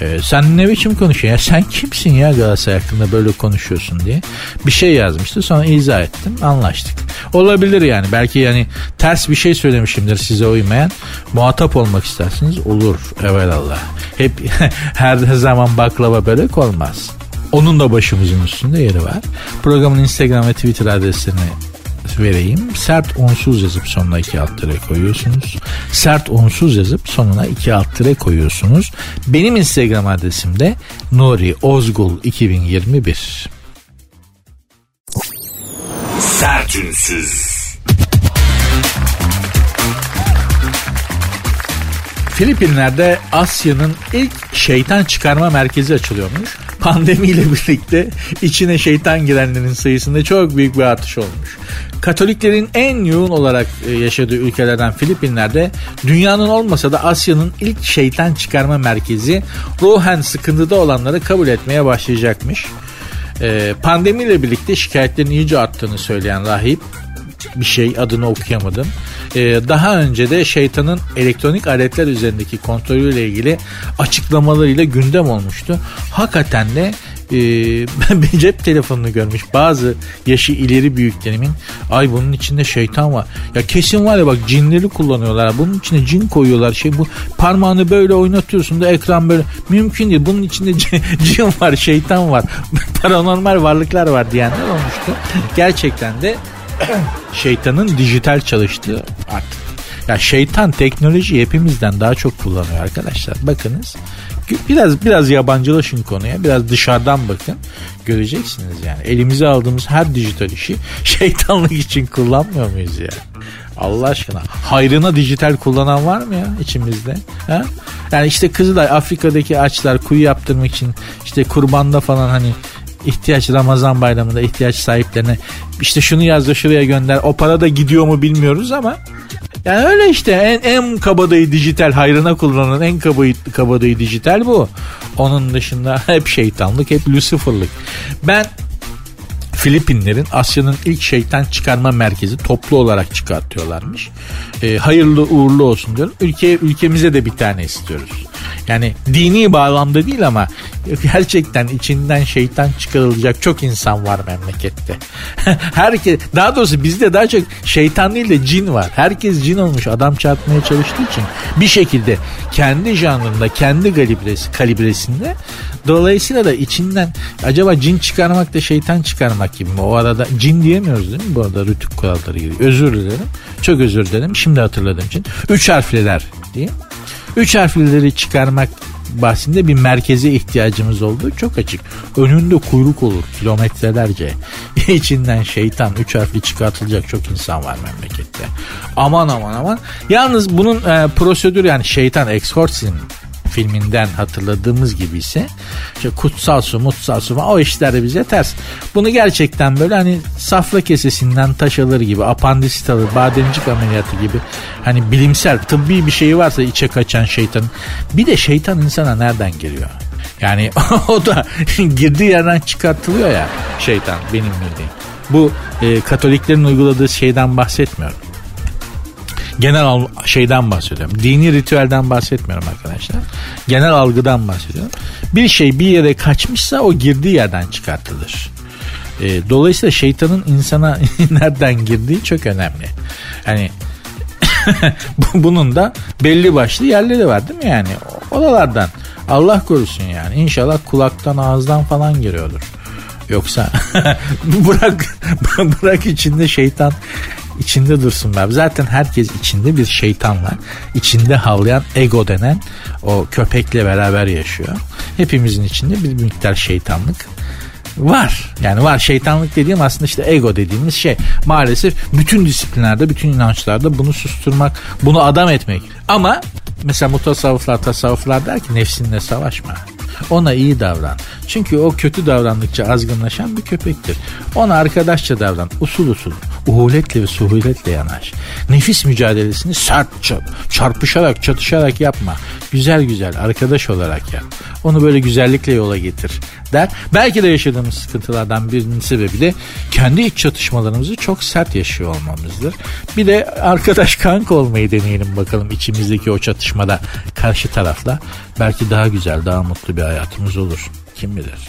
Ee, sen ne biçim konuşuyorsun ya sen kimsin ya Galatasaray hakkında böyle konuşuyorsun diye bir şey yazmıştı sonra izah ettim anlaştık. Olabilir yani belki yani ters bir şey söylemişimdir size uymayan muhatap olmak istersiniz olur evelallah. Hep her zaman baklava börek olmaz. Onun da başımızın üstünde yeri var. Programın Instagram ve Twitter adresini vereyim. Sert unsuz yazıp sonuna iki alt tere koyuyorsunuz. Sert unsuz yazıp sonuna iki alt tere koyuyorsunuz. Benim Instagram adresim de Nuri Ozgul 2021. Sertünsüz. Filipinler'de Asya'nın ilk şeytan çıkarma merkezi açılıyormuş. Pandemiyle birlikte içine şeytan girenlerin sayısında çok büyük bir artış olmuş. Katoliklerin en yoğun olarak e, yaşadığı ülkelerden Filipinler'de dünyanın olmasa da Asya'nın ilk şeytan çıkarma merkezi ruhen sıkıntıda olanları kabul etmeye başlayacakmış. Ee, pandemiyle birlikte şikayetlerin iyice arttığını söyleyen rahip bir şey adını okuyamadım. Ee, daha önce de şeytanın elektronik aletler üzerindeki kontrolüyle ilgili açıklamalarıyla gündem olmuştu. Hakikaten de e, ben bir cep telefonunu görmüş bazı yaşı ileri büyüklerimin ay bunun içinde şeytan var. Ya kesin var ya bak cinleri kullanıyorlar. Bunun içine cin koyuyorlar. Şey bu parmağını böyle oynatıyorsun da ekran böyle mümkün değil. Bunun içinde cin, var, şeytan var. Paranormal varlıklar var diyenler olmuştu. Gerçekten de şeytanın dijital çalıştığı artık. Ya şeytan teknoloji hepimizden daha çok kullanıyor arkadaşlar. Bakınız biraz biraz yabancılaşın konuya. Biraz dışarıdan bakın. Göreceksiniz yani. Elimize aldığımız her dijital işi şeytanlık için kullanmıyor muyuz ya? Allah aşkına. Hayrına dijital kullanan var mı ya içimizde? Ha? Yani işte Kızılay Afrika'daki açlar kuyu yaptırmak için işte kurbanda falan hani ihtiyaç Ramazan bayramında ihtiyaç sahiplerine işte şunu yaz da şuraya gönder. O para da gidiyor mu bilmiyoruz ama yani öyle işte en, en kabadayı dijital hayrına kullanılan en kabadayı, kabadayı dijital bu. Onun dışında hep şeytanlık hep Lucifer'lık. Ben Filipinlerin Asya'nın ilk şeytan çıkarma merkezi toplu olarak çıkartıyorlarmış. E, hayırlı uğurlu olsun diyorum. Ülke, ülkemize de bir tane istiyoruz. Yani dini bağlamda değil ama gerçekten içinden şeytan çıkarılacak çok insan var memlekette. Herkes daha doğrusu bizde daha çok şeytan değil de cin var. Herkes cin olmuş adam çarpmaya çalıştığı için bir şekilde kendi janrında kendi kalibresi, kalibresinde dolayısıyla da içinden acaba cin çıkarmak da şeytan çıkarmak gibi mi? O arada cin diyemiyoruz değil mi bu arada rütük kuralları gibi. Özür dilerim. Çok özür dilerim. Şimdi hatırladığım için. Üç harfliler diye. Üç harflileri çıkarmak bahsinde bir merkeze ihtiyacımız olduğu çok açık. Önünde kuyruk olur kilometrelerce. İçinden şeytan üç harfli çıkartılacak çok insan var memlekette. Aman aman aman. Yalnız bunun e, prosedür yani şeytan exorcism filminden hatırladığımız gibi ise işte kutsal su mutsal su falan o işler bize ters. Bunu gerçekten böyle hani safra kesesinden taş alır gibi apandisit alır bademcik ameliyatı gibi hani bilimsel tıbbi bir şeyi varsa içe kaçan şeytan bir de şeytan insana nereden geliyor? Yani o da girdiği yerden çıkartılıyor ya şeytan benim bildiğim. Bu e, Katoliklerin uyguladığı şeyden bahsetmiyorum genel şeyden bahsediyorum. Dini ritüelden bahsetmiyorum arkadaşlar. Genel algıdan bahsediyorum. Bir şey bir yere kaçmışsa o girdiği yerden çıkartılır. E, dolayısıyla şeytanın insana nereden girdiği çok önemli. Hani bunun da belli başlı yerleri var değil mi yani? Oralardan Allah korusun yani. İnşallah kulaktan ağızdan falan giriyordur. Yoksa bırak bırak içinde şeytan içinde dursunlar. Zaten herkes içinde bir şeytan var. İçinde havlayan ego denen o köpekle beraber yaşıyor. Hepimizin içinde bir miktar şeytanlık var. Yani var şeytanlık dediğim aslında işte ego dediğimiz şey. Maalesef bütün disiplinlerde, bütün inançlarda bunu susturmak, bunu adam etmek. Ama mesela mutasavvıflar, tasavvuflar der ki nefsinle savaşma. Ona iyi davran. Çünkü o kötü davrandıkça azgınlaşan bir köpektir. Ona arkadaşça davran. Usul usul. uhuletle ve suhuletle yanaş. Nefis mücadelesini sert çarpışarak, çatışarak yapma. Güzel güzel arkadaş olarak yap. Onu böyle güzellikle yola getir der. Belki de yaşadığımız sıkıntılardan birinin sebebi de kendi iç çatışmalarımızı çok sert yaşıyor olmamızdır. Bir de arkadaş kanka olmayı deneyelim bakalım içimizdeki o çatışmada karşı tarafla. Belki daha güzel, daha mutlu bir hayatımız olur. Kim bilir.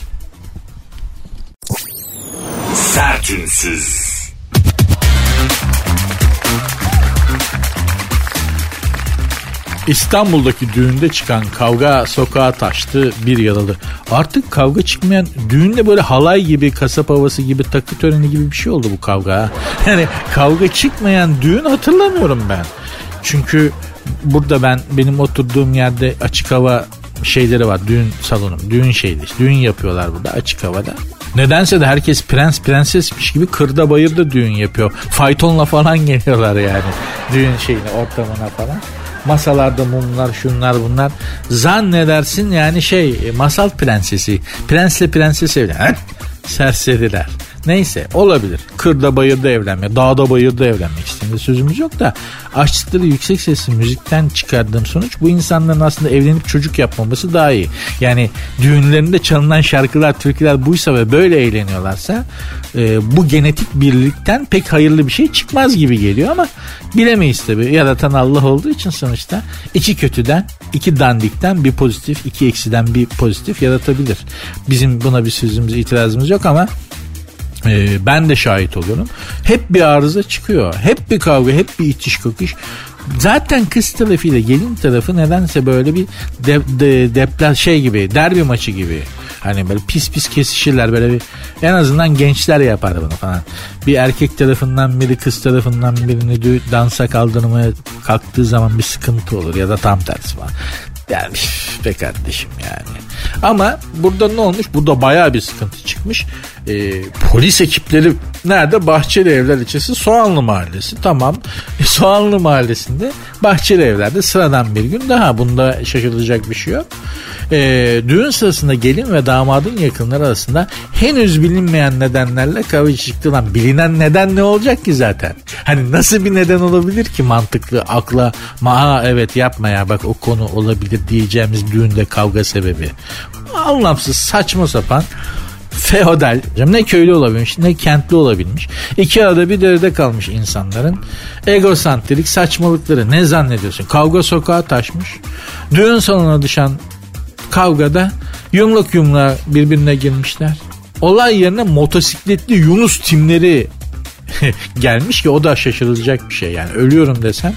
Sertünsüz. İstanbul'daki düğünde çıkan kavga sokağa taştı bir yaralı. Artık kavga çıkmayan düğünde böyle halay gibi kasap havası gibi takı töreni gibi bir şey oldu bu kavga. Yani kavga çıkmayan düğün hatırlamıyorum ben. Çünkü burada ben benim oturduğum yerde açık hava şeyleri var. Düğün salonu, düğün şeydi. Düğün yapıyorlar burada açık havada. Nedense de herkes prens prensesmiş gibi kırda bayırda düğün yapıyor. Faytonla falan geliyorlar yani. Düğün şeyine ortamına falan. Masalarda mumlar şunlar bunlar. Zannedersin yani şey masal prensesi. Prensle prenses evlen. Serseriler. Neyse olabilir. Kırda bayırda evlenme, dağda bayırda evlenmek istediğinde sözümüz yok da açtıkları yüksek sesli müzikten çıkardığım sonuç bu insanların aslında evlenip çocuk yapmaması daha iyi. Yani düğünlerinde çalınan şarkılar, türküler buysa ve böyle eğleniyorlarsa e, bu genetik birlikten pek hayırlı bir şey çıkmaz gibi geliyor ama bilemeyiz tabii. Yaratan Allah olduğu için sonuçta iki kötüden, iki dandikten bir pozitif, iki eksiden bir pozitif yaratabilir. Bizim buna bir sözümüz, itirazımız yok ama ee, ben de şahit oluyorum. Hep bir arıza çıkıyor. Hep bir kavga, hep bir itiş kakış. Zaten kız tarafıyla gelin tarafı nedense böyle bir de, de, depla şey gibi, derbi maçı gibi. Hani böyle pis pis kesişirler böyle bir en azından gençler yapar bunu falan. Bir erkek tarafından biri kız tarafından birini dansa kaldırmaya kalktığı zaman bir sıkıntı olur ya da tam tersi falan. Yani be kardeşim yani. Ama burada ne olmuş? Burada baya bir sıkıntı çıkmış. Ee, polis ekipleri nerede? Bahçeli Evler ilçesi Soğanlı Mahallesi. Tamam. E, Soğanlı Mahallesi'nde Bahçeli Evler'de sıradan bir gün daha. Bunda şaşırılacak bir şey yok. Ee, düğün sırasında gelin ve damadın yakınları arasında henüz bilinmeyen nedenlerle kavga çıktı lan. Bilinen neden ne olacak ki zaten? Hani nasıl bir neden olabilir ki mantıklı akla ma evet yapma ya bak o konu olabilir diyeceğimiz düğünde kavga sebebi. Anlamsız saçma sapan feodal ne köylü olabilmiş ne kentli olabilmiş. İki arada bir derede kalmış insanların egosantrik saçmalıkları ne zannediyorsun? Kavga sokağa taşmış. Düğün salonuna düşen kavgada yumruk yumruğa birbirine girmişler. Olay yerine motosikletli Yunus timleri gelmiş ki o da şaşırılacak bir şey yani ölüyorum desem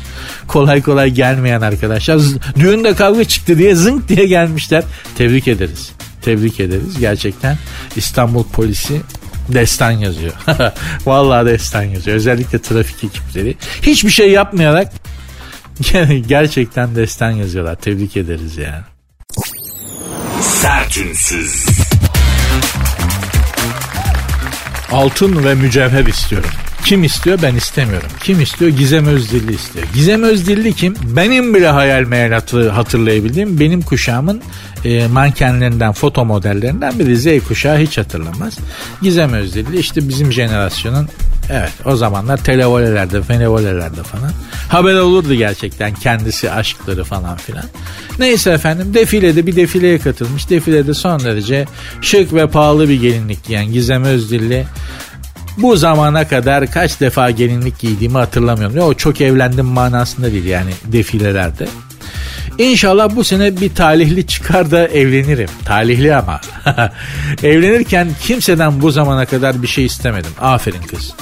kolay kolay gelmeyen arkadaşlar düğünde kavga çıktı diye zınk diye gelmişler tebrik ederiz tebrik ederiz. Gerçekten İstanbul polisi destan yazıyor. Vallahi destan yazıyor. Özellikle trafik ekipleri. Hiçbir şey yapmayarak gerçekten destan yazıyorlar. Tebrik ederiz yani. Sertünsüz. Altın ve mücevher istiyorum. Kim istiyor ben istemiyorum. Kim istiyor Gizem Özdilli istiyor. Gizem Özdilli kim? Benim bile hayal meyal hatırlayabildiğim benim kuşağımın e, mankenlerinden foto modellerinden biri Z kuşağı hiç hatırlamaz. Gizem Özdilli işte bizim jenerasyonun Evet o zamanlar televolelerde, fenevolelerde falan. Haber olurdu gerçekten kendisi aşkları falan filan. Neyse efendim defilede bir defileye katılmış. Defilede son derece şık ve pahalı bir gelinlik giyen Gizem Özdilli bu zamana kadar kaç defa gelinlik giydiğimi hatırlamıyorum. O çok evlendim manasında değil yani defilelerde. İnşallah bu sene bir talihli çıkar da evlenirim. Talihli ama. Evlenirken kimseden bu zamana kadar bir şey istemedim. Aferin kız.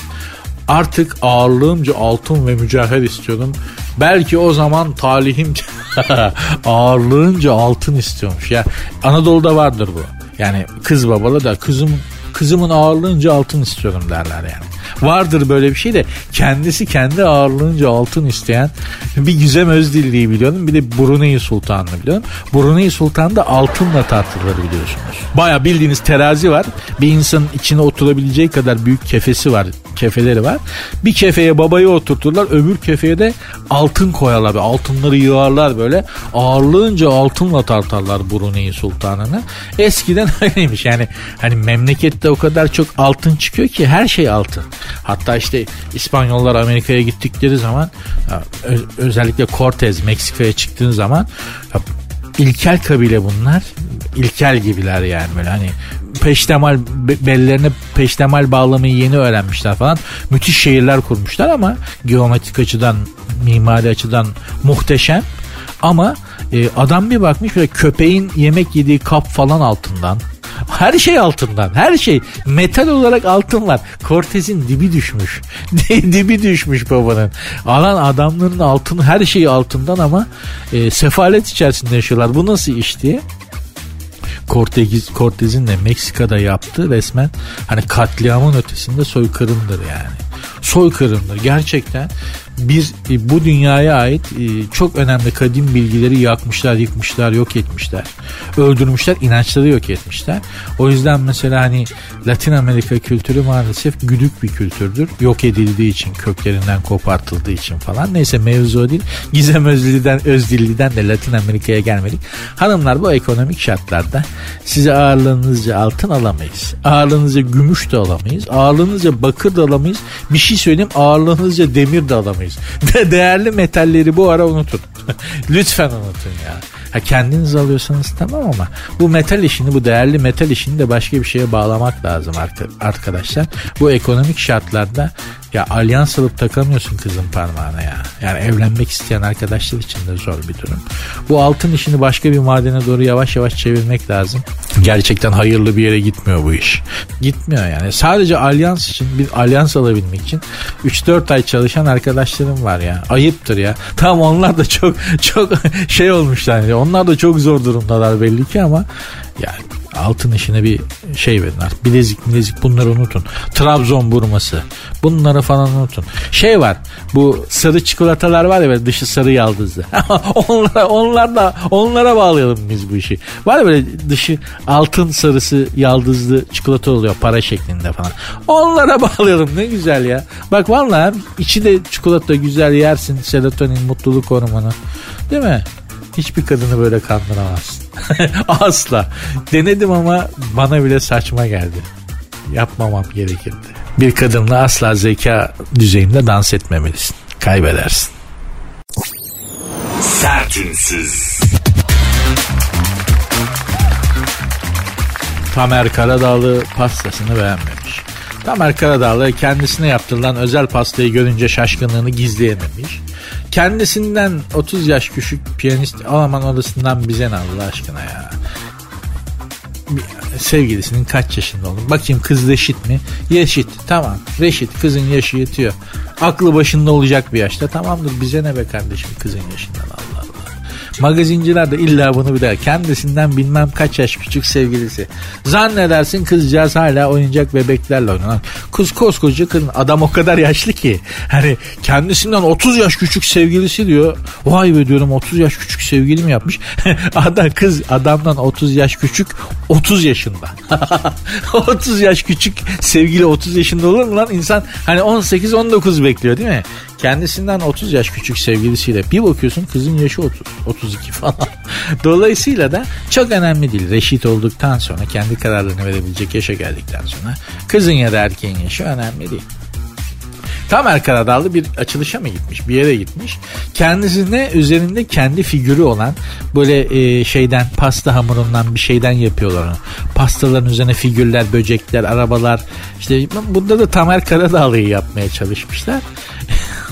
Artık ağırlığımca altın ve mücevher istiyordum. Belki o zaman talihim ağırlığınca altın istiyormuş. Ya Anadolu'da vardır bu. Yani kız babalı da kızım kızımın ağırlığınca altın istiyorum derler yani. Vardır böyle bir şey de kendisi kendi ağırlığınca altın isteyen bir Güzem Özdilli'yi biliyorum. Bir de Brunei Sultan'ı biliyorum. Brunei Sultan da altınla tartılır biliyorsunuz. Baya bildiğiniz terazi var. Bir insanın içine oturabileceği kadar büyük kefesi var kefeleri var. Bir kefeye babayı oturturlar öbür kefeye de altın koyarlar. Böyle. Altınları yığarlar böyle. Ağırlığınca altınla tartarlar Brunei Sultanı'nı. Eskiden öyleymiş yani hani memlekette o kadar çok altın çıkıyor ki her şey altın. Hatta işte İspanyollar Amerika'ya gittikleri zaman özellikle Cortez Meksika'ya çıktığın zaman ilkel kabile bunlar. İlkel gibiler yani böyle hani peştemal bellerine peştemal bağlamayı yeni öğrenmişler falan. Müthiş şehirler kurmuşlar ama geometrik açıdan, mimari açıdan muhteşem. Ama e, adam bir bakmış böyle köpeğin yemek yediği kap falan altından. Her şey altından. Her şey. Metal olarak altın var. Cortez'in dibi düşmüş. dibi düşmüş babanın. Alan adamların altın her şeyi altından ama e, sefalet içerisinde yaşıyorlar. Bu nasıl iş diye. Cortez, de Meksika'da yaptığı resmen hani katliamın ötesinde soykırımdır yani. Soykırımdır gerçekten bir e, bu dünyaya ait e, çok önemli kadim bilgileri yakmışlar, yıkmışlar, yok etmişler. Öldürmüşler, inançları yok etmişler. O yüzden mesela hani Latin Amerika kültürü maalesef güdük bir kültürdür. Yok edildiği için, köklerinden kopartıldığı için falan. Neyse mevzu değil. Gizem Özdilli'den, Özdilli'den de Latin Amerika'ya gelmedik. Hanımlar bu ekonomik şartlarda size ağırlığınızca altın alamayız. Ağırlığınızca gümüş de alamayız. Ağırlığınızca bakır da alamayız. Bir şey söyleyeyim ağırlığınızca demir de alamayız. De değerli metalleri bu ara unutun. Lütfen unutun ya. Ha kendiniz alıyorsanız tamam ama bu metal işini bu değerli metal işini de başka bir şeye bağlamak lazım arkadaşlar. Bu ekonomik şartlarda ya alyans alıp takamıyorsun kızın parmağına ya. Yani evlenmek isteyen arkadaşlar için de zor bir durum. Bu altın işini başka bir madene doğru yavaş yavaş çevirmek lazım. Gerçekten hayırlı bir yere gitmiyor bu iş. Gitmiyor yani. Sadece alyans için bir alyans alabilmek için 3-4 ay çalışan arkadaşlarım var ya. Ayıptır ya. Tamam onlar da çok çok şey olmuşlar. Yani. Onlar da çok zor durumdalar belli ki ama yani altın işine bir şey verin artık. Bilezik bilezik bunları unutun. Trabzon burması. Bunları falan unutun. Şey var bu sarı çikolatalar var ya böyle dışı sarı yaldızlı. onlara, onlar da onlara bağlayalım biz bu işi. Var ya böyle dışı altın sarısı yaldızlı çikolata oluyor para şeklinde falan. Onlara bağlayalım ne güzel ya. Bak vallahi içi de çikolata güzel yersin serotonin mutluluk hormonu. Değil mi? Hiçbir kadını böyle kandıramazsın. Asla. Denedim ama bana bile saçma geldi. Yapmamam gerekirdi. Bir kadınla asla zeka düzeyinde dans etmemelisin. Kaybedersin. Sertünsüz. Tamer Karadağlı pastasını beğenmemiş. Tamer Karadağlı kendisine yaptırılan özel pastayı görünce şaşkınlığını gizleyememiş. Kendisinden 30 yaş küçük piyanist Alman odasından bize ne Allah aşkına ya. Sevgilisinin kaç yaşında olur? Bakayım kız reşit mi? Reşit tamam reşit kızın yaşı yetiyor. Aklı başında olacak bir yaşta tamamdır bize ne be kardeşim kızın yaşından Allah. Magazinciler de illa bunu bir der. Kendisinden bilmem kaç yaş küçük sevgilisi. Zannedersin kızcağız hala oyuncak bebeklerle oynanan. Kız koskoca kadın. Adam o kadar yaşlı ki. Hani kendisinden 30 yaş küçük sevgilisi diyor. Vay be diyorum 30 yaş küçük sevgili mi yapmış? Adam kız adamdan 30 yaş küçük 30 yaşında. 30 yaş küçük sevgili 30 yaşında olur mu lan? İnsan hani 18-19 bekliyor değil mi? Kendisinden 30 yaş küçük sevgilisiyle bir bakıyorsun kızın yaşı 30, 32 falan. Dolayısıyla da çok önemli değil. Reşit olduktan sonra kendi kararlarını verebilecek yaşa geldikten sonra kızın ya da erkeğin yaşı önemli değil. Tamer Karadağlı bir açılışa mı gitmiş bir yere gitmiş. Kendisine üzerinde kendi figürü olan böyle e, şeyden pasta hamurundan bir şeyden yapıyorlar onu. Pastaların üzerine figürler, böcekler, arabalar. İşte bunda da Tamer Karadağlı'yı yapmaya çalışmışlar.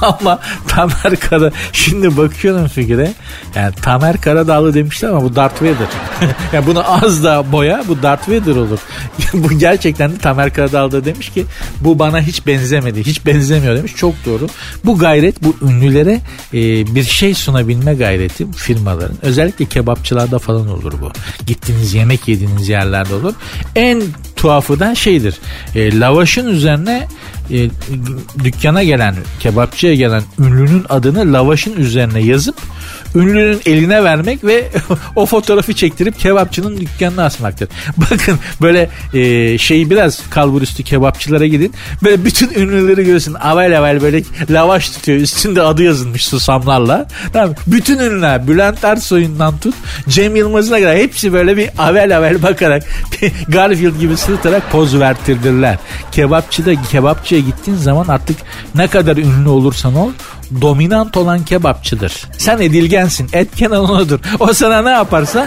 ama Tamer Kara şimdi bakıyorum figüre yani Tamer Karadağlı demişler ama bu Darth Vader. yani bunu az da boya bu Darth Vader olur. bu gerçekten de Tamer Karadağlı da demiş ki bu bana hiç benzemedi. Hiç benzemiyor demiş. Çok doğru. Bu gayret bu ünlülere e, bir şey sunabilme gayreti firmaların. Özellikle kebapçılarda falan olur bu. Gittiğiniz yemek yediğiniz yerlerde olur. En tuhafı da şeydir. E, lavaşın üzerine e, dükkana gelen kebapçıya gelen ünlünün adını lavaşın üzerine yazıp ünlünün eline vermek ve o fotoğrafı çektirip kebapçının dükkanına asmaktır. Bakın böyle e, şeyi biraz kalburüstü kebapçılara gidin. Böyle bütün ünlüleri görürsün. Avel avel böyle lavaş tutuyor. Üstünde adı yazılmış susamlarla. Tamam. Bütün ünlüler Bülent Ersoy'undan tut Cem Yılmaz'ına kadar hepsi böyle bir avel avel bakarak Garfield gibi sırıtarak poz vertirdiler. Kebapçıda kebapçıya gittiğin zaman artık ne kadar ünlü olursan ol dominant olan kebapçıdır. Sen edilgensin. Et odur. O sana ne yaparsa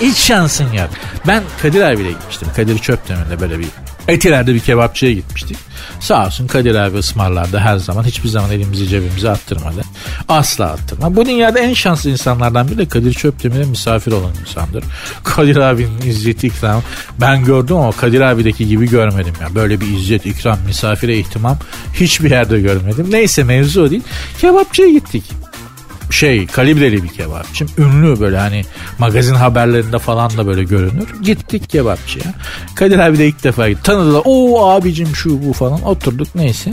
hiç şansın yok. Ben Kadir abiyle gitmiştim. Kadir Çöptemir'de böyle bir Etiler'de bir kebapçıya gitmiştik. Sağ olsun Kadir abi ısmarlardı her zaman. Hiçbir zaman elimizi cebimize attırmadı. Asla attırma. Bu dünyada en şanslı insanlardan biri de Kadir Çöptemir'e misafir olan insandır. Kadir abinin izzeti ikram. Ben gördüm ama Kadir abideki gibi görmedim. ya. Böyle bir izzet ikram misafire ihtimam hiçbir yerde görmedim. Neyse mevzu o değil. Kebapçıya gittik şey kalibreli bir kebapçı. Ünlü böyle hani magazin haberlerinde falan da böyle görünür. Gittik kebapçıya. Kadir abi de ilk defa gitti. Tanıdılar. O abicim şu bu falan. Oturduk neyse.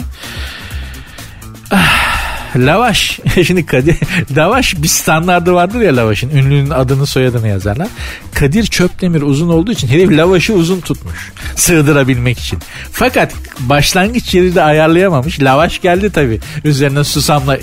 Ah, lavaş. Şimdi Kadir lavaş bir standardı vardır ya lavaşın. Ünlünün adını soyadını yazarlar. Kadir Çöpdemir uzun olduğu için herif lavaşı uzun tutmuş. Sığdırabilmek için. Fakat başlangıç yeri de ayarlayamamış. Lavaş geldi tabii. Üzerine susamla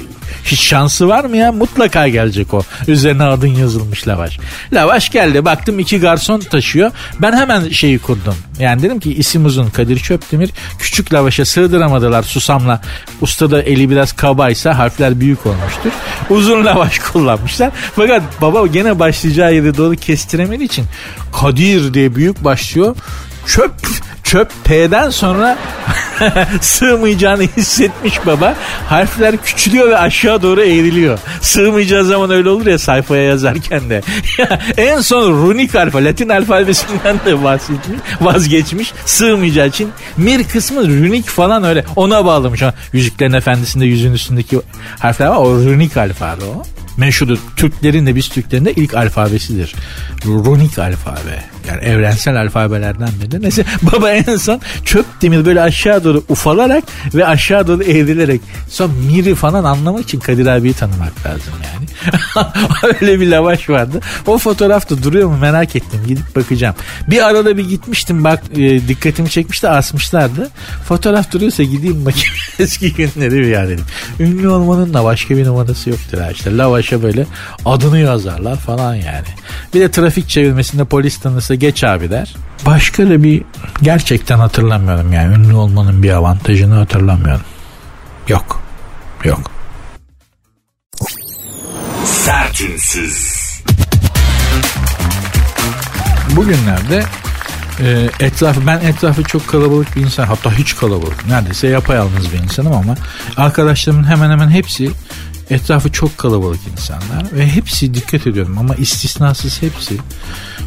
hiç şansı var mı ya? Mutlaka gelecek o. Üzerine adın yazılmış lavaş. Lavaş geldi. Baktım iki garson taşıyor. Ben hemen şeyi kurdum. Yani dedim ki isim uzun Kadir Çöpdemir. Küçük lavaşa sığdıramadılar susamla. Usta da eli biraz kabaysa harfler büyük olmuştur. Uzun lavaş kullanmışlar. Fakat baba gene başlayacağı yeri doğru kestiremediği için Kadir diye büyük başlıyor. Çöp çöp P'den sonra sığmayacağını hissetmiş baba. Harfler küçülüyor ve aşağı doğru eğriliyor. Sığmayacağı zaman öyle olur ya sayfaya yazarken de. en son runik alfa, Latin alfabesinden de vazgeçmiş, vazgeçmiş sığmayacağı için. Mir kısmı runik falan öyle ona bağlamış. Yüzüklerin Efendisi'nde yüzün üstündeki harfler var o runik alfabe o meşhurdur. Türklerin de biz Türklerin de ilk alfabesidir. Runik alfabe. Yani evrensel alfabelerden biri. Neyse baba en son çöp demir böyle aşağı doğru ufalarak ve aşağı doğru eğrilerek son miri falan anlamak için Kadir abiyi tanımak lazım yani. Öyle bir lavaş vardı. O fotoğrafta duruyor mu merak ettim. Gidip bakacağım. Bir arada bir gitmiştim bak e, dikkatimi çekmişti asmışlardı. Fotoğraf duruyorsa gideyim bakayım eski günleri bir ya dedim. Ünlü olmanın da başka bir numarası yoktur işte. Lavaşa böyle adını yazarlar falan yani. Bir de trafik çevirmesinde polis tanısı geç abi der. Başka da bir gerçekten hatırlamıyorum yani ünlü olmanın bir avantajını hatırlamıyorum. Yok. Yok. Sertünsüz. Bugünlerde e, etrafı ben etrafı çok kalabalık bir insan hatta hiç kalabalık neredeyse yapayalnız bir insanım ama arkadaşlarımın hemen hemen hepsi etrafı çok kalabalık insanlar ve hepsi dikkat ediyorum ama istisnasız hepsi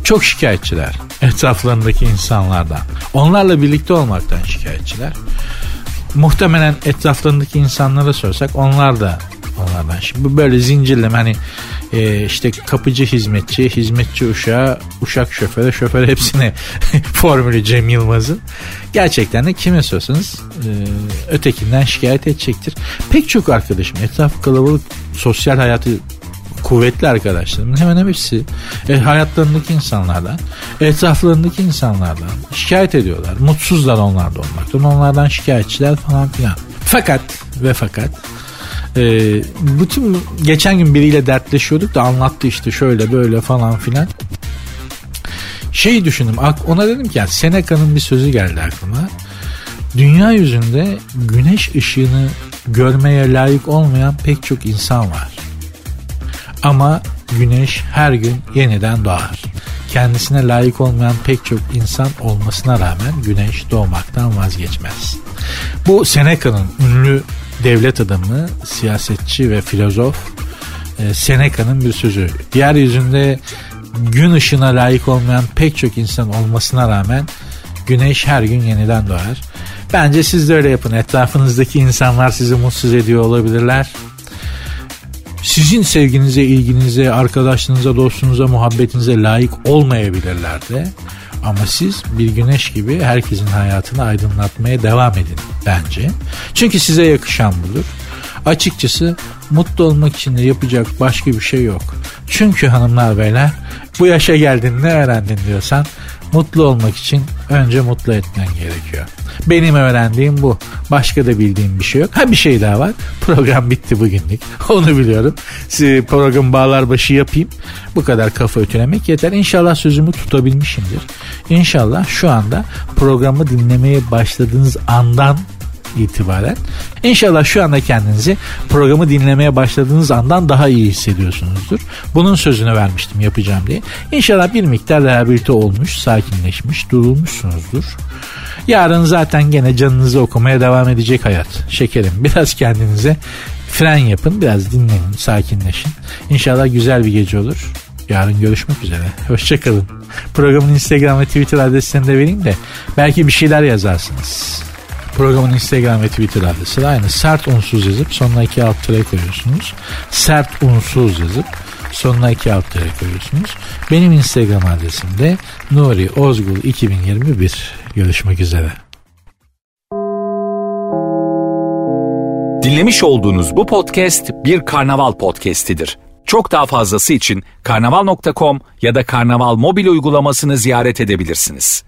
çok şikayetçiler etraflarındaki insanlardan. Onlarla birlikte olmaktan şikayetçiler. Muhtemelen etraflarındaki insanlara sorsak onlar da onlardan. Şimdi bu böyle zincirleme hani e, işte kapıcı hizmetçi, hizmetçi uşağı, uşak şoförü, şoför hepsine formülü Cem Yılmaz'ın. Gerçekten de kime sorsanız e, ötekinden şikayet edecektir. Pek çok arkadaşım etrafı kalabalık sosyal hayatı kuvvetli arkadaşlarımın hemen hepsi e, hayatlarındaki insanlardan, etraflarındaki insanlardan şikayet ediyorlar. Mutsuzlar onlarda olmaktan, onlardan şikayetçiler falan filan. Fakat ve fakat e, bütün geçen gün biriyle dertleşiyorduk da anlattı işte şöyle böyle falan filan. Şey düşündüm ona dedim ki yani Seneca'nın bir sözü geldi aklıma. Dünya yüzünde güneş ışığını görmeye layık olmayan pek çok insan var. Ama güneş her gün yeniden doğar. Kendisine layık olmayan pek çok insan olmasına rağmen güneş doğmaktan vazgeçmez. Bu Seneca'nın ünlü devlet adamı, siyasetçi ve filozof e, Seneca'nın bir sözü. Yeryüzünde gün ışığına layık olmayan pek çok insan olmasına rağmen güneş her gün yeniden doğar. Bence siz de öyle yapın. Etrafınızdaki insanlar sizi mutsuz ediyor olabilirler. Sizin sevginize, ilginize, arkadaşlığınıza, dostunuza, muhabbetinize layık olmayabilirler de. Ama siz bir güneş gibi herkesin hayatını aydınlatmaya devam edin bence. Çünkü size yakışan budur. Açıkçası mutlu olmak için de yapacak başka bir şey yok. Çünkü hanımlar beyler bu yaşa geldin ne öğrendin diyorsan mutlu olmak için önce mutlu etmen gerekiyor. Benim öğrendiğim bu. Başka da bildiğim bir şey yok. Ha bir şey daha var. Program bitti bugünlük. Onu biliyorum. Program bağlar başı yapayım. Bu kadar kafa ötülemek yeter. İnşallah sözümü tutabilmişimdir. İnşallah şu anda programı dinlemeye başladığınız andan itibaren İnşallah şu anda kendinizi programı dinlemeye başladığınız andan daha iyi hissediyorsunuzdur. Bunun sözünü vermiştim yapacağım diye. İnşallah bir miktar rehabilite olmuş, sakinleşmiş, durulmuşsunuzdur. Yarın zaten gene canınızı okumaya devam edecek hayat. Şekerim biraz kendinize fren yapın, biraz dinlenin, sakinleşin. İnşallah güzel bir gece olur. Yarın görüşmek üzere. Hoşçakalın. Programın Instagram ve Twitter adreslerini de vereyim de belki bir şeyler yazarsınız. Programın Instagram ve Twitter adresi de aynı. Sert unsuz yazıp sonuna iki alt tere koyuyorsunuz. Sert unsuz yazıp sonuna iki alt tere koyuyorsunuz. Benim Instagram adresim de Nuri Ozgul 2021. Görüşmek üzere. Dinlemiş olduğunuz bu podcast bir karnaval podcastidir. Çok daha fazlası için karnaval.com ya da karnaval mobil uygulamasını ziyaret edebilirsiniz.